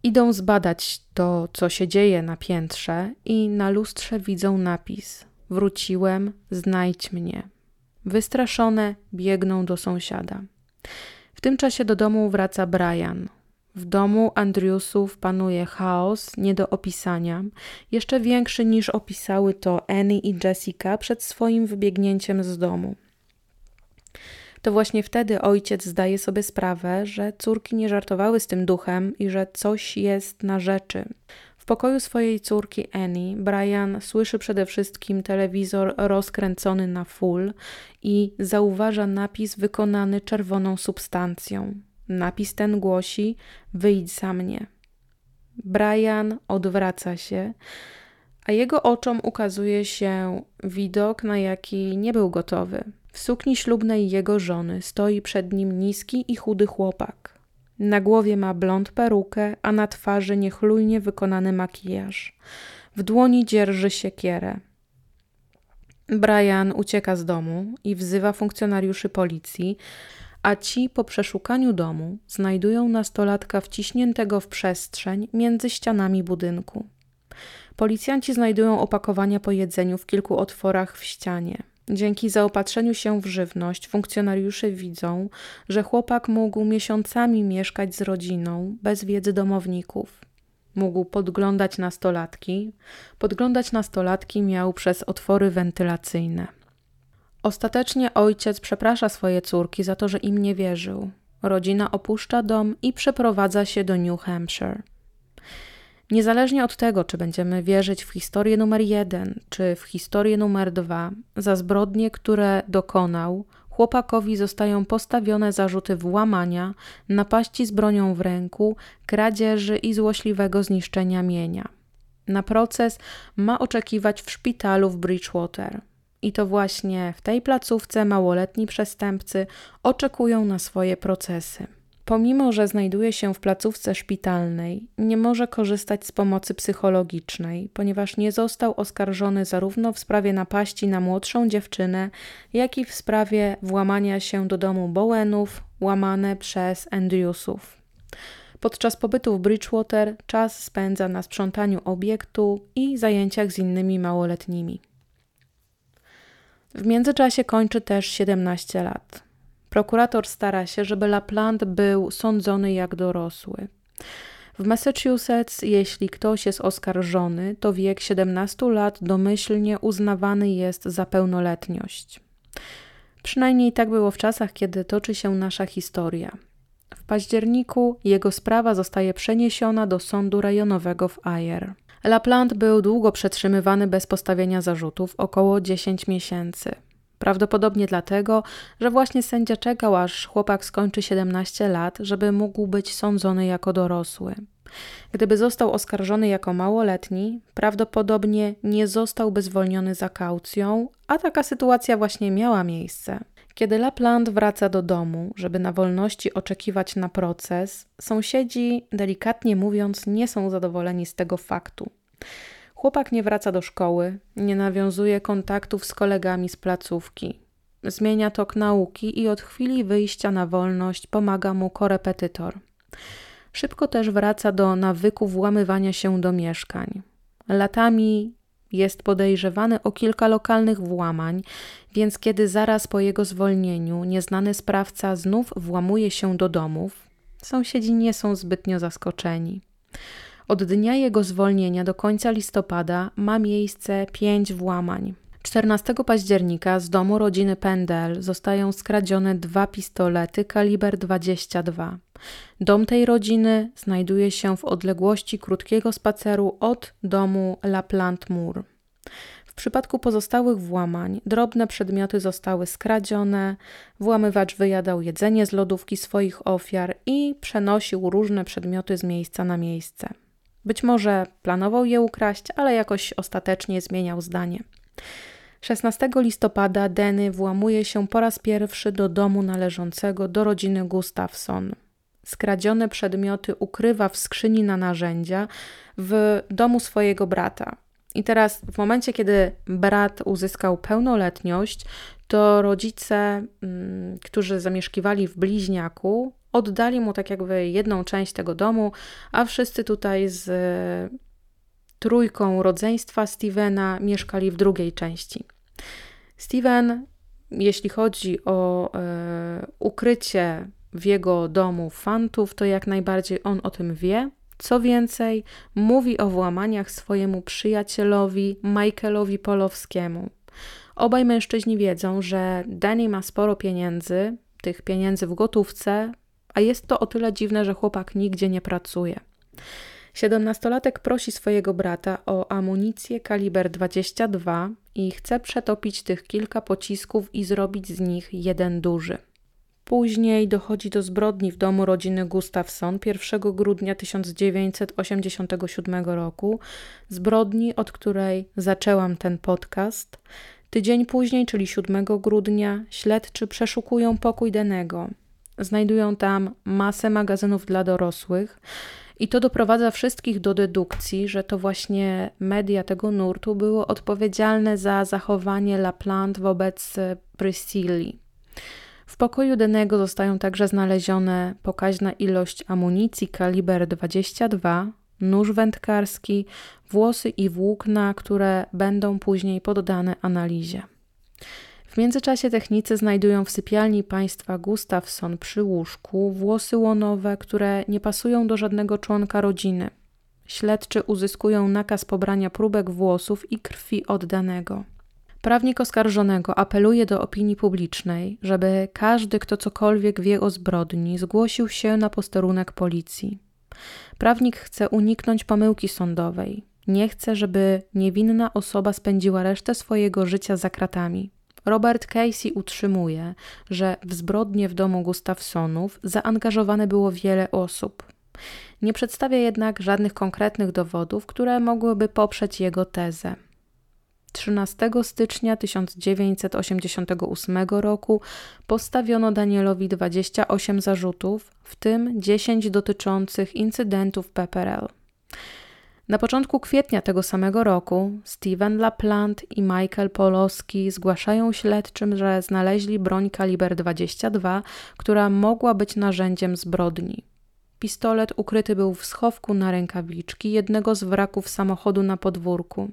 Idą zbadać to, co się dzieje na piętrze, i na lustrze widzą napis: Wróciłem, znajdź mnie. Wystraszone biegną do sąsiada. W tym czasie do domu wraca Brian. W domu Andriusów panuje chaos nie do opisania, jeszcze większy niż opisały to Annie i Jessica przed swoim wybiegnięciem z domu. To właśnie wtedy ojciec zdaje sobie sprawę, że córki nie żartowały z tym duchem i że coś jest na rzeczy. W pokoju swojej córki Annie, Brian słyszy przede wszystkim telewizor rozkręcony na full i zauważa napis wykonany czerwoną substancją. Napis ten głosi: Wyjdź za mnie. Brian odwraca się, a jego oczom ukazuje się widok, na jaki nie był gotowy. W sukni ślubnej jego żony stoi przed nim niski i chudy chłopak. Na głowie ma blond perukę, a na twarzy niechlujnie wykonany makijaż. W dłoni dzierży siekierę. Brian ucieka z domu i wzywa funkcjonariuszy policji, a ci po przeszukaniu domu znajdują nastolatka wciśniętego w przestrzeń między ścianami budynku. Policjanci znajdują opakowania po jedzeniu w kilku otworach w ścianie. Dzięki zaopatrzeniu się w żywność funkcjonariusze widzą, że chłopak mógł miesiącami mieszkać z rodziną bez wiedzy domowników. Mógł podglądać nastolatki. Podglądać nastolatki miał przez otwory wentylacyjne. Ostatecznie ojciec przeprasza swoje córki za to, że im nie wierzył. Rodzina opuszcza dom i przeprowadza się do New Hampshire. Niezależnie od tego, czy będziemy wierzyć w historię numer jeden, czy w historię numer dwa, za zbrodnie, które dokonał, chłopakowi zostają postawione zarzuty włamania, napaści z bronią w ręku, kradzieży i złośliwego zniszczenia mienia. Na proces ma oczekiwać w szpitalu w Bridgewater. I to właśnie w tej placówce małoletni przestępcy oczekują na swoje procesy. Pomimo, że znajduje się w placówce szpitalnej, nie może korzystać z pomocy psychologicznej, ponieważ nie został oskarżony zarówno w sprawie napaści na młodszą dziewczynę, jak i w sprawie włamania się do domu Bowenów, łamane przez Andrewsów. Podczas pobytu w Bridgewater czas spędza na sprzątaniu obiektu i zajęciach z innymi małoletnimi. W międzyczasie kończy też 17 lat. Prokurator stara się, żeby LaPlante był sądzony jak dorosły. W Massachusetts, jeśli ktoś jest oskarżony, to wiek 17 lat domyślnie uznawany jest za pełnoletność. Przynajmniej tak było w czasach, kiedy toczy się nasza historia. W październiku jego sprawa zostaje przeniesiona do sądu rejonowego w Ayer. LaPlante był długo przetrzymywany bez postawienia zarzutów, około 10 miesięcy. Prawdopodobnie dlatego, że właśnie sędzia czekał, aż chłopak skończy 17 lat, żeby mógł być sądzony jako dorosły. Gdyby został oskarżony jako małoletni, prawdopodobnie nie zostałby zwolniony za kaucją, a taka sytuacja właśnie miała miejsce. Kiedy Lapland wraca do domu, żeby na wolności oczekiwać na proces, sąsiedzi, delikatnie mówiąc, nie są zadowoleni z tego faktu. Chłopak nie wraca do szkoły, nie nawiązuje kontaktów z kolegami z placówki. Zmienia tok nauki i od chwili wyjścia na wolność pomaga mu korepetytor. Szybko też wraca do nawyku włamywania się do mieszkań. Latami jest podejrzewany o kilka lokalnych włamań, więc kiedy zaraz po jego zwolnieniu nieznany sprawca znów włamuje się do domów, sąsiedzi nie są zbytnio zaskoczeni. Od dnia jego zwolnienia do końca listopada ma miejsce pięć włamań. 14 października z domu rodziny Pendel zostają skradzione dwa pistolety kaliber 22. Dom tej rodziny znajduje się w odległości krótkiego spaceru od domu La Plante Moor. W przypadku pozostałych włamań drobne przedmioty zostały skradzione, włamywacz wyjadał jedzenie z lodówki swoich ofiar i przenosił różne przedmioty z miejsca na miejsce. Być może planował je ukraść, ale jakoś ostatecznie zmieniał zdanie. 16 listopada Denny włamuje się po raz pierwszy do domu należącego do rodziny Gustafson. Skradzione przedmioty ukrywa w skrzyni na narzędzia w domu swojego brata. I teraz, w momencie, kiedy brat uzyskał pełnoletność, to rodzice, mm, którzy zamieszkiwali w bliźniaku, oddali mu tak jakby jedną część tego domu, a wszyscy tutaj z trójką rodzeństwa Stevena mieszkali w drugiej części. Steven, jeśli chodzi o e, ukrycie w jego domu fantów, to jak najbardziej on o tym wie. Co więcej, mówi o włamaniach swojemu przyjacielowi Michaelowi Polowskiemu. Obaj mężczyźni wiedzą, że Danny ma sporo pieniędzy, tych pieniędzy w gotówce, a jest to o tyle dziwne, że chłopak nigdzie nie pracuje. Siedemnastolatek prosi swojego brata o amunicję kaliber 22 i chce przetopić tych kilka pocisków i zrobić z nich jeden duży. Później dochodzi do zbrodni w domu rodziny Gustafson 1 grudnia 1987 roku, zbrodni, od której zaczęłam ten podcast. Tydzień później, czyli 7 grudnia, śledczy przeszukują pokój Denego. Znajdują tam masę magazynów dla dorosłych i to doprowadza wszystkich do dedukcji, że to właśnie media tego nurtu były odpowiedzialne za zachowanie Lapland wobec Priscilli. W pokoju Denego zostają także znalezione pokaźna ilość amunicji kaliber 22, nóż wędkarski, włosy i włókna, które będą później poddane analizie. W międzyczasie technicy znajdują w sypialni państwa Gustafson przy łóżku włosy łonowe, które nie pasują do żadnego członka rodziny. Śledczy uzyskują nakaz pobrania próbek włosów i krwi oddanego. Prawnik oskarżonego apeluje do opinii publicznej, żeby każdy, kto cokolwiek wie o zbrodni, zgłosił się na posterunek policji. Prawnik chce uniknąć pomyłki sądowej. Nie chce, żeby niewinna osoba spędziła resztę swojego życia za kratami. Robert Casey utrzymuje, że w zbrodnie w domu Gustafsonów zaangażowane było wiele osób. Nie przedstawia jednak żadnych konkretnych dowodów, które mogłyby poprzeć jego tezę. 13 stycznia 1988 roku postawiono Danielowi 28 zarzutów, w tym 10 dotyczących incydentów PPRL. Na początku kwietnia tego samego roku Steven LaPlante i Michael Polowski zgłaszają śledczym, że znaleźli broń kaliber 22, która mogła być narzędziem zbrodni. Pistolet ukryty był w schowku na rękawiczki jednego z wraków samochodu na podwórku.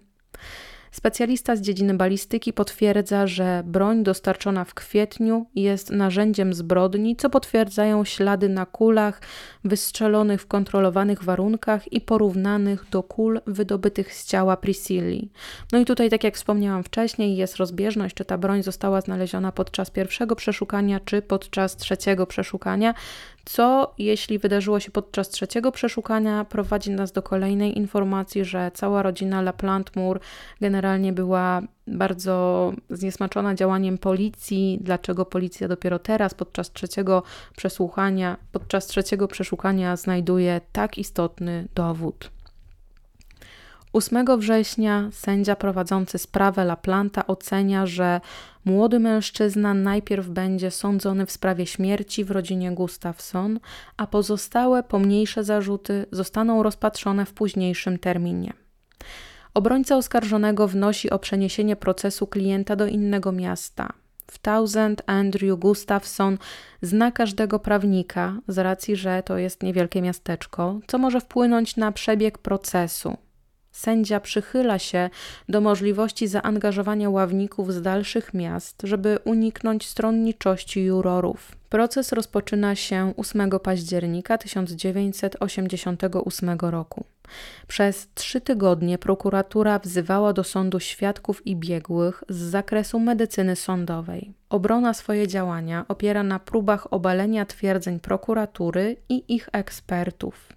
Specjalista z dziedziny balistyki potwierdza, że broń dostarczona w kwietniu jest narzędziem zbrodni, co potwierdzają ślady na kulach wystrzelonych w kontrolowanych warunkach i porównanych do kul wydobytych z ciała Priscilli. No i tutaj, tak jak wspomniałam wcześniej, jest rozbieżność, czy ta broń została znaleziona podczas pierwszego przeszukania, czy podczas trzeciego przeszukania. Co jeśli wydarzyło się podczas trzeciego przeszukania, prowadzi nas do kolejnej informacji, że cała rodzina LaPlante-Moore generalnie była bardzo zniesmaczona działaniem policji. Dlaczego policja dopiero teraz, podczas trzeciego przesłuchania, podczas trzeciego przeszukania znajduje tak istotny dowód? 8 września sędzia prowadzący sprawę LaPlanta ocenia, że młody mężczyzna najpierw będzie sądzony w sprawie śmierci w rodzinie Gustafson, a pozostałe pomniejsze zarzuty zostaną rozpatrzone w późniejszym terminie. Obrońca oskarżonego wnosi o przeniesienie procesu klienta do innego miasta. W Thousand Andrew Gustafson zna każdego prawnika z racji, że to jest niewielkie miasteczko, co może wpłynąć na przebieg procesu. Sędzia przychyla się do możliwości zaangażowania ławników z dalszych miast, żeby uniknąć stronniczości jurorów. Proces rozpoczyna się 8 października 1988 roku. Przez trzy tygodnie prokuratura wzywała do sądu świadków i biegłych z zakresu medycyny sądowej. Obrona swoje działania opiera na próbach obalenia twierdzeń prokuratury i ich ekspertów.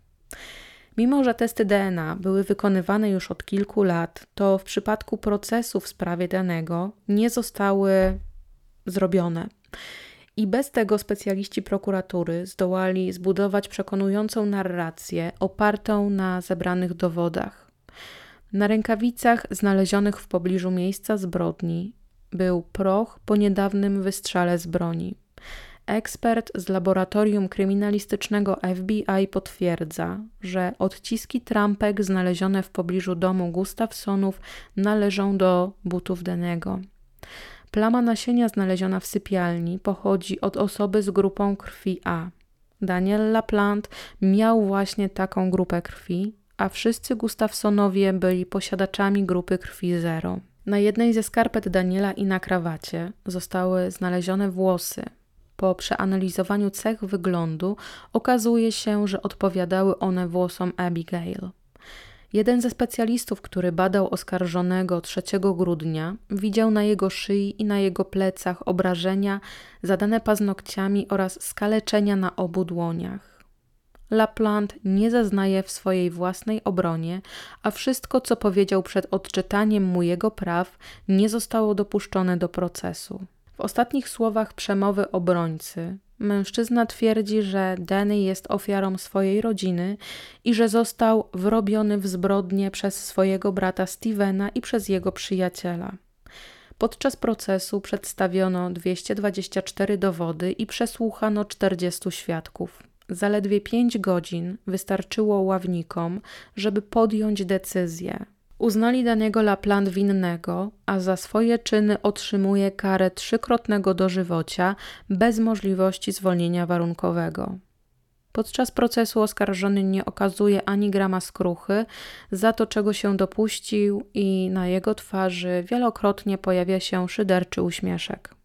Mimo, że testy DNA były wykonywane już od kilku lat, to w przypadku procesu w sprawie danego nie zostały zrobione. I bez tego specjaliści prokuratury zdołali zbudować przekonującą narrację opartą na zebranych dowodach. Na rękawicach znalezionych w pobliżu miejsca zbrodni był proch po niedawnym wystrzale z broni. Ekspert z laboratorium kryminalistycznego FBI potwierdza, że odciski trampek znalezione w pobliżu domu Gustafsonów należą do butów Denego. Plama nasienia znaleziona w sypialni pochodzi od osoby z grupą krwi A. Daniel LaPlante miał właśnie taką grupę krwi, a wszyscy Gustafsonowie byli posiadaczami grupy krwi 0. Na jednej ze skarpet Daniela i na krawacie zostały znalezione włosy, po przeanalizowaniu cech wyglądu okazuje się, że odpowiadały one włosom Abigail. Jeden ze specjalistów, który badał oskarżonego 3 grudnia, widział na jego szyi i na jego plecach obrażenia zadane paznokciami oraz skaleczenia na obu dłoniach. Laplant nie zaznaje w swojej własnej obronie, a wszystko, co powiedział przed odczytaniem mu jego praw, nie zostało dopuszczone do procesu. W ostatnich słowach przemowy obrońcy mężczyzna twierdzi, że Danny jest ofiarą swojej rodziny i że został wrobiony w zbrodnie przez swojego brata Stevena i przez jego przyjaciela. Podczas procesu przedstawiono 224 dowody i przesłuchano 40 świadków. Zaledwie 5 godzin wystarczyło ławnikom, żeby podjąć decyzję, Uznali danego Lapland winnego, a za swoje czyny otrzymuje karę trzykrotnego dożywocia bez możliwości zwolnienia warunkowego. Podczas procesu oskarżony nie okazuje ani grama skruchy za to, czego się dopuścił, i na jego twarzy wielokrotnie pojawia się szyderczy uśmieszek.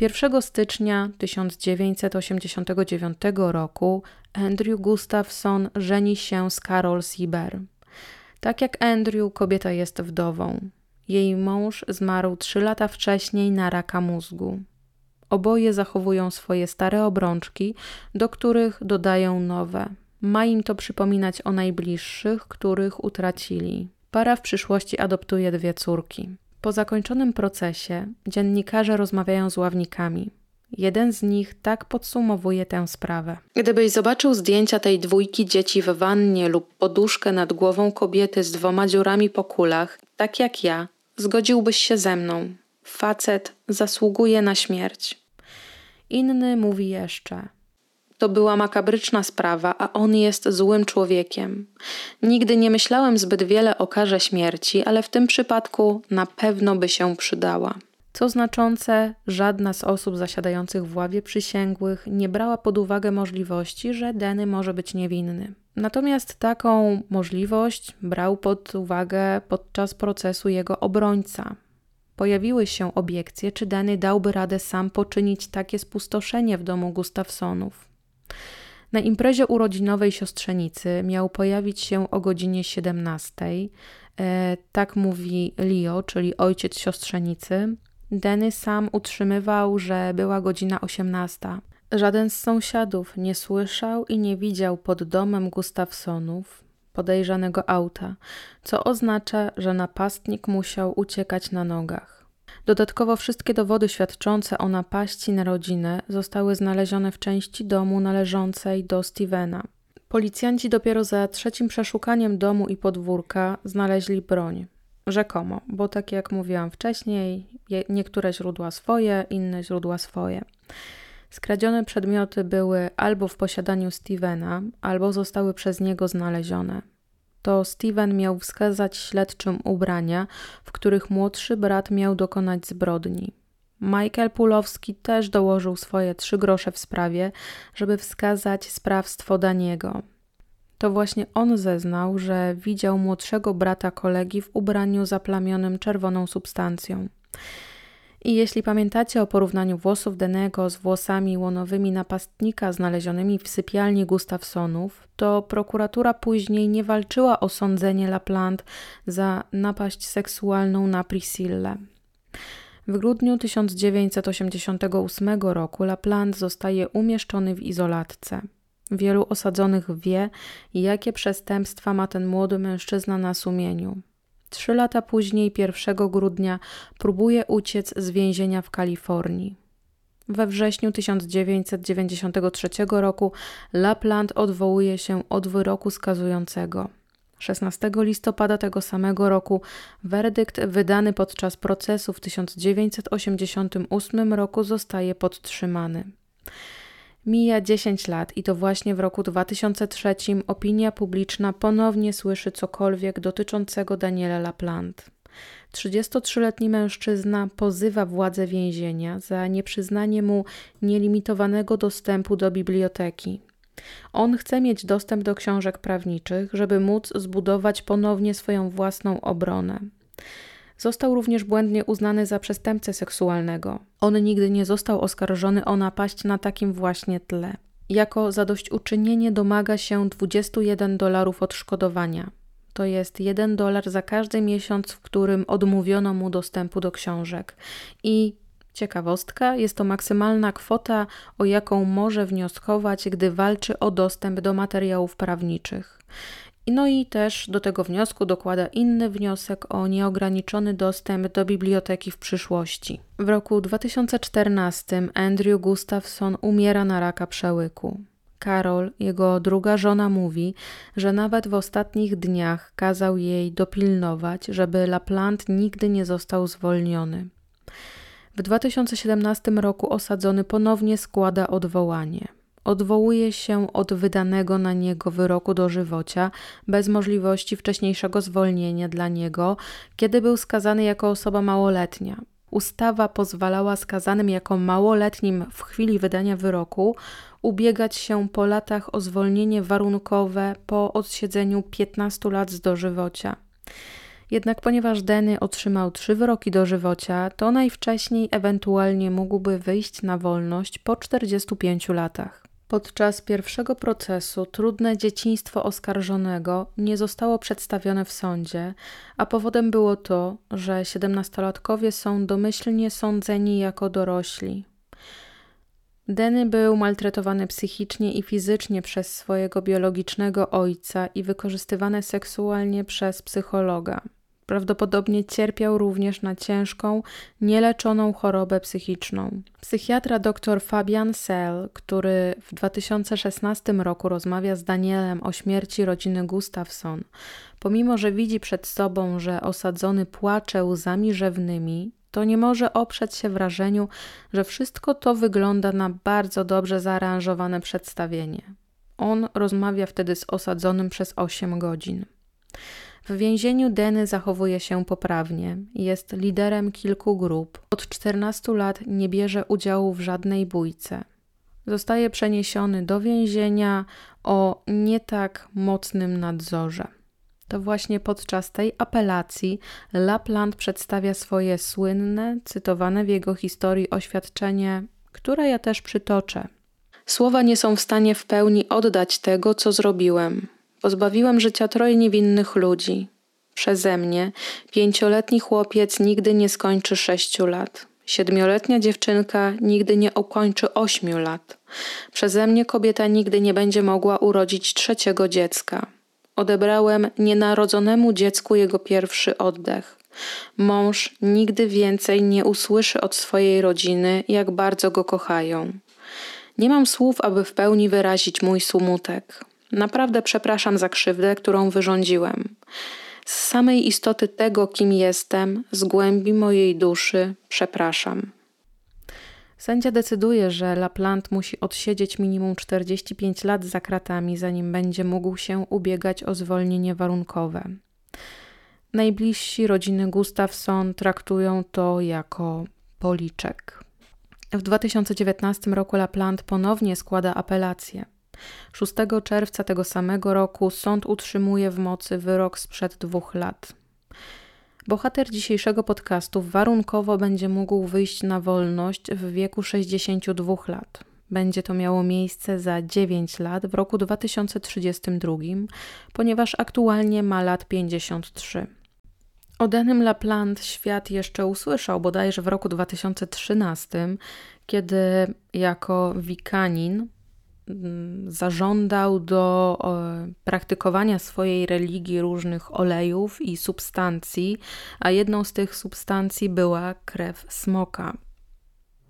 1 stycznia 1989 roku Andrew Gustafson żeni się z Carol Sieber. Tak jak Andrew, kobieta jest wdową. Jej mąż zmarł trzy lata wcześniej na raka mózgu. Oboje zachowują swoje stare obrączki, do których dodają nowe. Ma im to przypominać o najbliższych, których utracili. Para w przyszłości adoptuje dwie córki. Po zakończonym procesie dziennikarze rozmawiają z ławnikami. Jeden z nich tak podsumowuje tę sprawę. Gdybyś zobaczył zdjęcia tej dwójki dzieci w wannie lub poduszkę nad głową kobiety z dwoma dziurami po kulach, tak jak ja, zgodziłbyś się ze mną. Facet zasługuje na śmierć. Inny mówi jeszcze. To była makabryczna sprawa, a on jest złym człowiekiem. Nigdy nie myślałem zbyt wiele o karze śmierci, ale w tym przypadku na pewno by się przydała. Co znaczące, żadna z osób zasiadających w ławie przysięgłych nie brała pod uwagę możliwości, że Denny może być niewinny. Natomiast taką możliwość brał pod uwagę podczas procesu jego obrońca. Pojawiły się obiekcje, czy Denny dałby radę sam poczynić takie spustoszenie w domu Gustafsonów. Na imprezie urodzinowej siostrzenicy miał pojawić się o godzinie 17. E, tak mówi Leo, czyli ojciec siostrzenicy. Denny sam utrzymywał, że była godzina 18. Żaden z sąsiadów nie słyszał i nie widział pod domem Gustafsonów podejrzanego auta, co oznacza, że napastnik musiał uciekać na nogach. Dodatkowo wszystkie dowody świadczące o napaści na rodzinę zostały znalezione w części domu należącej do Stevena. Policjanci dopiero za trzecim przeszukaniem domu i podwórka znaleźli broń. Rzekomo, bo tak jak mówiłam wcześniej, niektóre źródła swoje, inne źródła swoje. Skradzione przedmioty były albo w posiadaniu Stevena, albo zostały przez niego znalezione. To Steven miał wskazać śledczym ubrania, w których młodszy brat miał dokonać zbrodni. Michael Pulowski też dołożył swoje trzy grosze w sprawie, żeby wskazać sprawstwo Daniego. To właśnie on zeznał, że widział młodszego brata kolegi w ubraniu zaplamionym czerwoną substancją. I jeśli pamiętacie o porównaniu włosów Denego z włosami łonowymi napastnika znalezionymi w sypialni Gustafsonów, to prokuratura później nie walczyła o sądzenie Laplant za napaść seksualną na Priscillę. W grudniu 1988 roku Laplant zostaje umieszczony w izolatce. Wielu osadzonych wie, jakie przestępstwa ma ten młody mężczyzna na sumieniu. Trzy lata później, 1 grudnia, próbuje uciec z więzienia w Kalifornii. We wrześniu 1993 roku Lapland odwołuje się od wyroku skazującego. 16 listopada tego samego roku werdykt wydany podczas procesu w 1988 roku zostaje podtrzymany. Mija 10 lat i to właśnie w roku 2003 opinia publiczna ponownie słyszy cokolwiek dotyczącego Daniela Laplant. 33-letni mężczyzna pozywa władze więzienia za nieprzyznanie mu nielimitowanego dostępu do biblioteki. On chce mieć dostęp do książek prawniczych, żeby móc zbudować ponownie swoją własną obronę. Został również błędnie uznany za przestępcę seksualnego. On nigdy nie został oskarżony o napaść na takim właśnie tle. Jako zadośćuczynienie domaga się 21 dolarów odszkodowania. To jest 1 dolar za każdy miesiąc, w którym odmówiono mu dostępu do książek. I ciekawostka, jest to maksymalna kwota, o jaką może wnioskować, gdy walczy o dostęp do materiałów prawniczych. No i też do tego wniosku dokłada inny wniosek o nieograniczony dostęp do biblioteki w przyszłości. W roku 2014 Andrew Gustafson umiera na raka przełyku. Karol, jego druga żona, mówi, że nawet w ostatnich dniach kazał jej dopilnować, żeby Laplant nigdy nie został zwolniony. W 2017 roku osadzony ponownie składa odwołanie odwołuje się od wydanego na niego wyroku dożywocia bez możliwości wcześniejszego zwolnienia dla niego, kiedy był skazany jako osoba małoletnia. Ustawa pozwalała skazanym jako małoletnim w chwili wydania wyroku ubiegać się po latach o zwolnienie warunkowe po odsiedzeniu 15 lat z dożywocia. Jednak ponieważ Denny otrzymał trzy wyroki dożywocia, to najwcześniej ewentualnie mógłby wyjść na wolność po 45 latach. Podczas pierwszego procesu trudne dzieciństwo oskarżonego nie zostało przedstawione w sądzie, a powodem było to, że siedemnastolatkowie są domyślnie sądzeni jako dorośli. Denny był maltretowany psychicznie i fizycznie przez swojego biologicznego ojca i wykorzystywany seksualnie przez psychologa. Prawdopodobnie cierpiał również na ciężką, nieleczoną chorobę psychiczną. Psychiatra dr Fabian Sell, który w 2016 roku rozmawia z Danielem o śmierci rodziny Gustafson, pomimo że widzi przed sobą, że osadzony płacze łzami rzewnymi, to nie może oprzeć się wrażeniu, że wszystko to wygląda na bardzo dobrze zaaranżowane przedstawienie. On rozmawia wtedy z osadzonym przez 8 godzin. W więzieniu Denny zachowuje się poprawnie, jest liderem kilku grup. Od 14 lat nie bierze udziału w żadnej bójce. Zostaje przeniesiony do więzienia o nie tak mocnym nadzorze. To właśnie podczas tej apelacji Lapland przedstawia swoje słynne, cytowane w jego historii oświadczenie, które ja też przytoczę. Słowa nie są w stanie w pełni oddać tego, co zrobiłem. Pozbawiłem życia troje niewinnych ludzi. Przeze mnie pięcioletni chłopiec nigdy nie skończy sześciu lat. Siedmioletnia dziewczynka nigdy nie ukończy ośmiu lat. Przeze mnie kobieta nigdy nie będzie mogła urodzić trzeciego dziecka. Odebrałem nienarodzonemu dziecku jego pierwszy oddech. Mąż nigdy więcej nie usłyszy od swojej rodziny, jak bardzo go kochają. Nie mam słów, aby w pełni wyrazić mój sumutek. Naprawdę przepraszam za krzywdę, którą wyrządziłem. Z samej istoty tego, kim jestem, z głębi mojej duszy, przepraszam. Sędzia decyduje, że Laplant musi odsiedzieć minimum 45 lat za kratami, zanim będzie mógł się ubiegać o zwolnienie warunkowe. Najbliżsi rodziny Gustafson traktują to jako policzek. W 2019 roku Laplant ponownie składa apelację. 6 czerwca tego samego roku sąd utrzymuje w mocy wyrok sprzed dwóch lat. Bohater dzisiejszego podcastu warunkowo będzie mógł wyjść na wolność w wieku 62 lat. Będzie to miało miejsce za 9 lat w roku 2032, ponieważ aktualnie ma lat 53. O Denym Lapland świat jeszcze usłyszał bodajże w roku 2013, kiedy jako wikanin zażądał do praktykowania swojej religii różnych olejów i substancji, a jedną z tych substancji była krew smoka.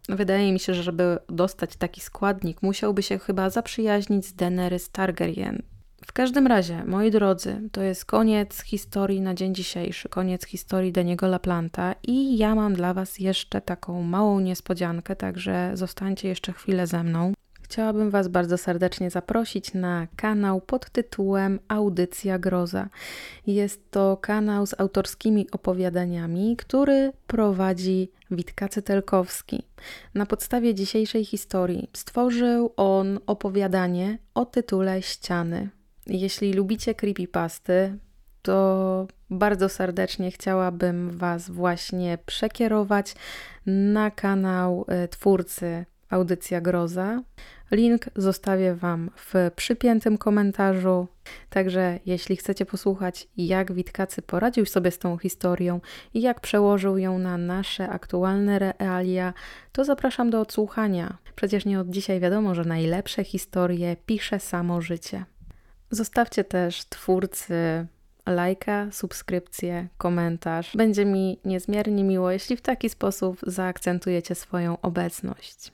Wydaje mi się, że żeby dostać taki składnik, musiałby się chyba zaprzyjaźnić z Daenerys Targaryen. W każdym razie, moi drodzy, to jest koniec historii na dzień dzisiejszy, koniec historii Daniego Laplanta i ja mam dla Was jeszcze taką małą niespodziankę, także zostańcie jeszcze chwilę ze mną. Chciałabym Was bardzo serdecznie zaprosić na kanał pod tytułem Audycja Groza. Jest to kanał z autorskimi opowiadaniami, który prowadzi Witka Cytelkowski. Na podstawie dzisiejszej historii stworzył on opowiadanie o tytule Ściany. Jeśli lubicie creepypasty, to bardzo serdecznie chciałabym Was właśnie przekierować na kanał e, twórcy Audycja Groza. Link zostawię Wam w przypiętym komentarzu. Także jeśli chcecie posłuchać, jak Witkacy poradził sobie z tą historią i jak przełożył ją na nasze aktualne realia, to zapraszam do odsłuchania. Przecież nie od dzisiaj wiadomo, że najlepsze historie pisze samo życie. Zostawcie też twórcy lajka, subskrypcję, komentarz. Będzie mi niezmiernie miło, jeśli w taki sposób zaakcentujecie swoją obecność.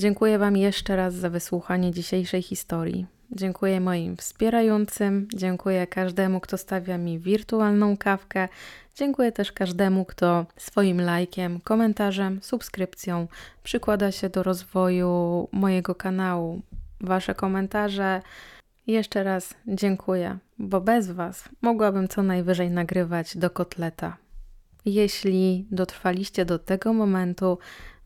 Dziękuję Wam jeszcze raz za wysłuchanie dzisiejszej historii. Dziękuję moim wspierającym, dziękuję każdemu, kto stawia mi wirtualną kawkę. Dziękuję też każdemu, kto swoim lajkiem, komentarzem, subskrypcją przykłada się do rozwoju mojego kanału. Wasze komentarze jeszcze raz dziękuję, bo bez Was mogłabym co najwyżej nagrywać do kotleta. Jeśli dotrwaliście do tego momentu,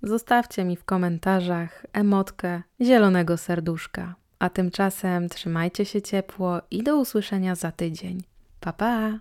zostawcie mi w komentarzach emotkę zielonego serduszka. A tymczasem trzymajcie się ciepło i do usłyszenia za tydzień. Pa pa!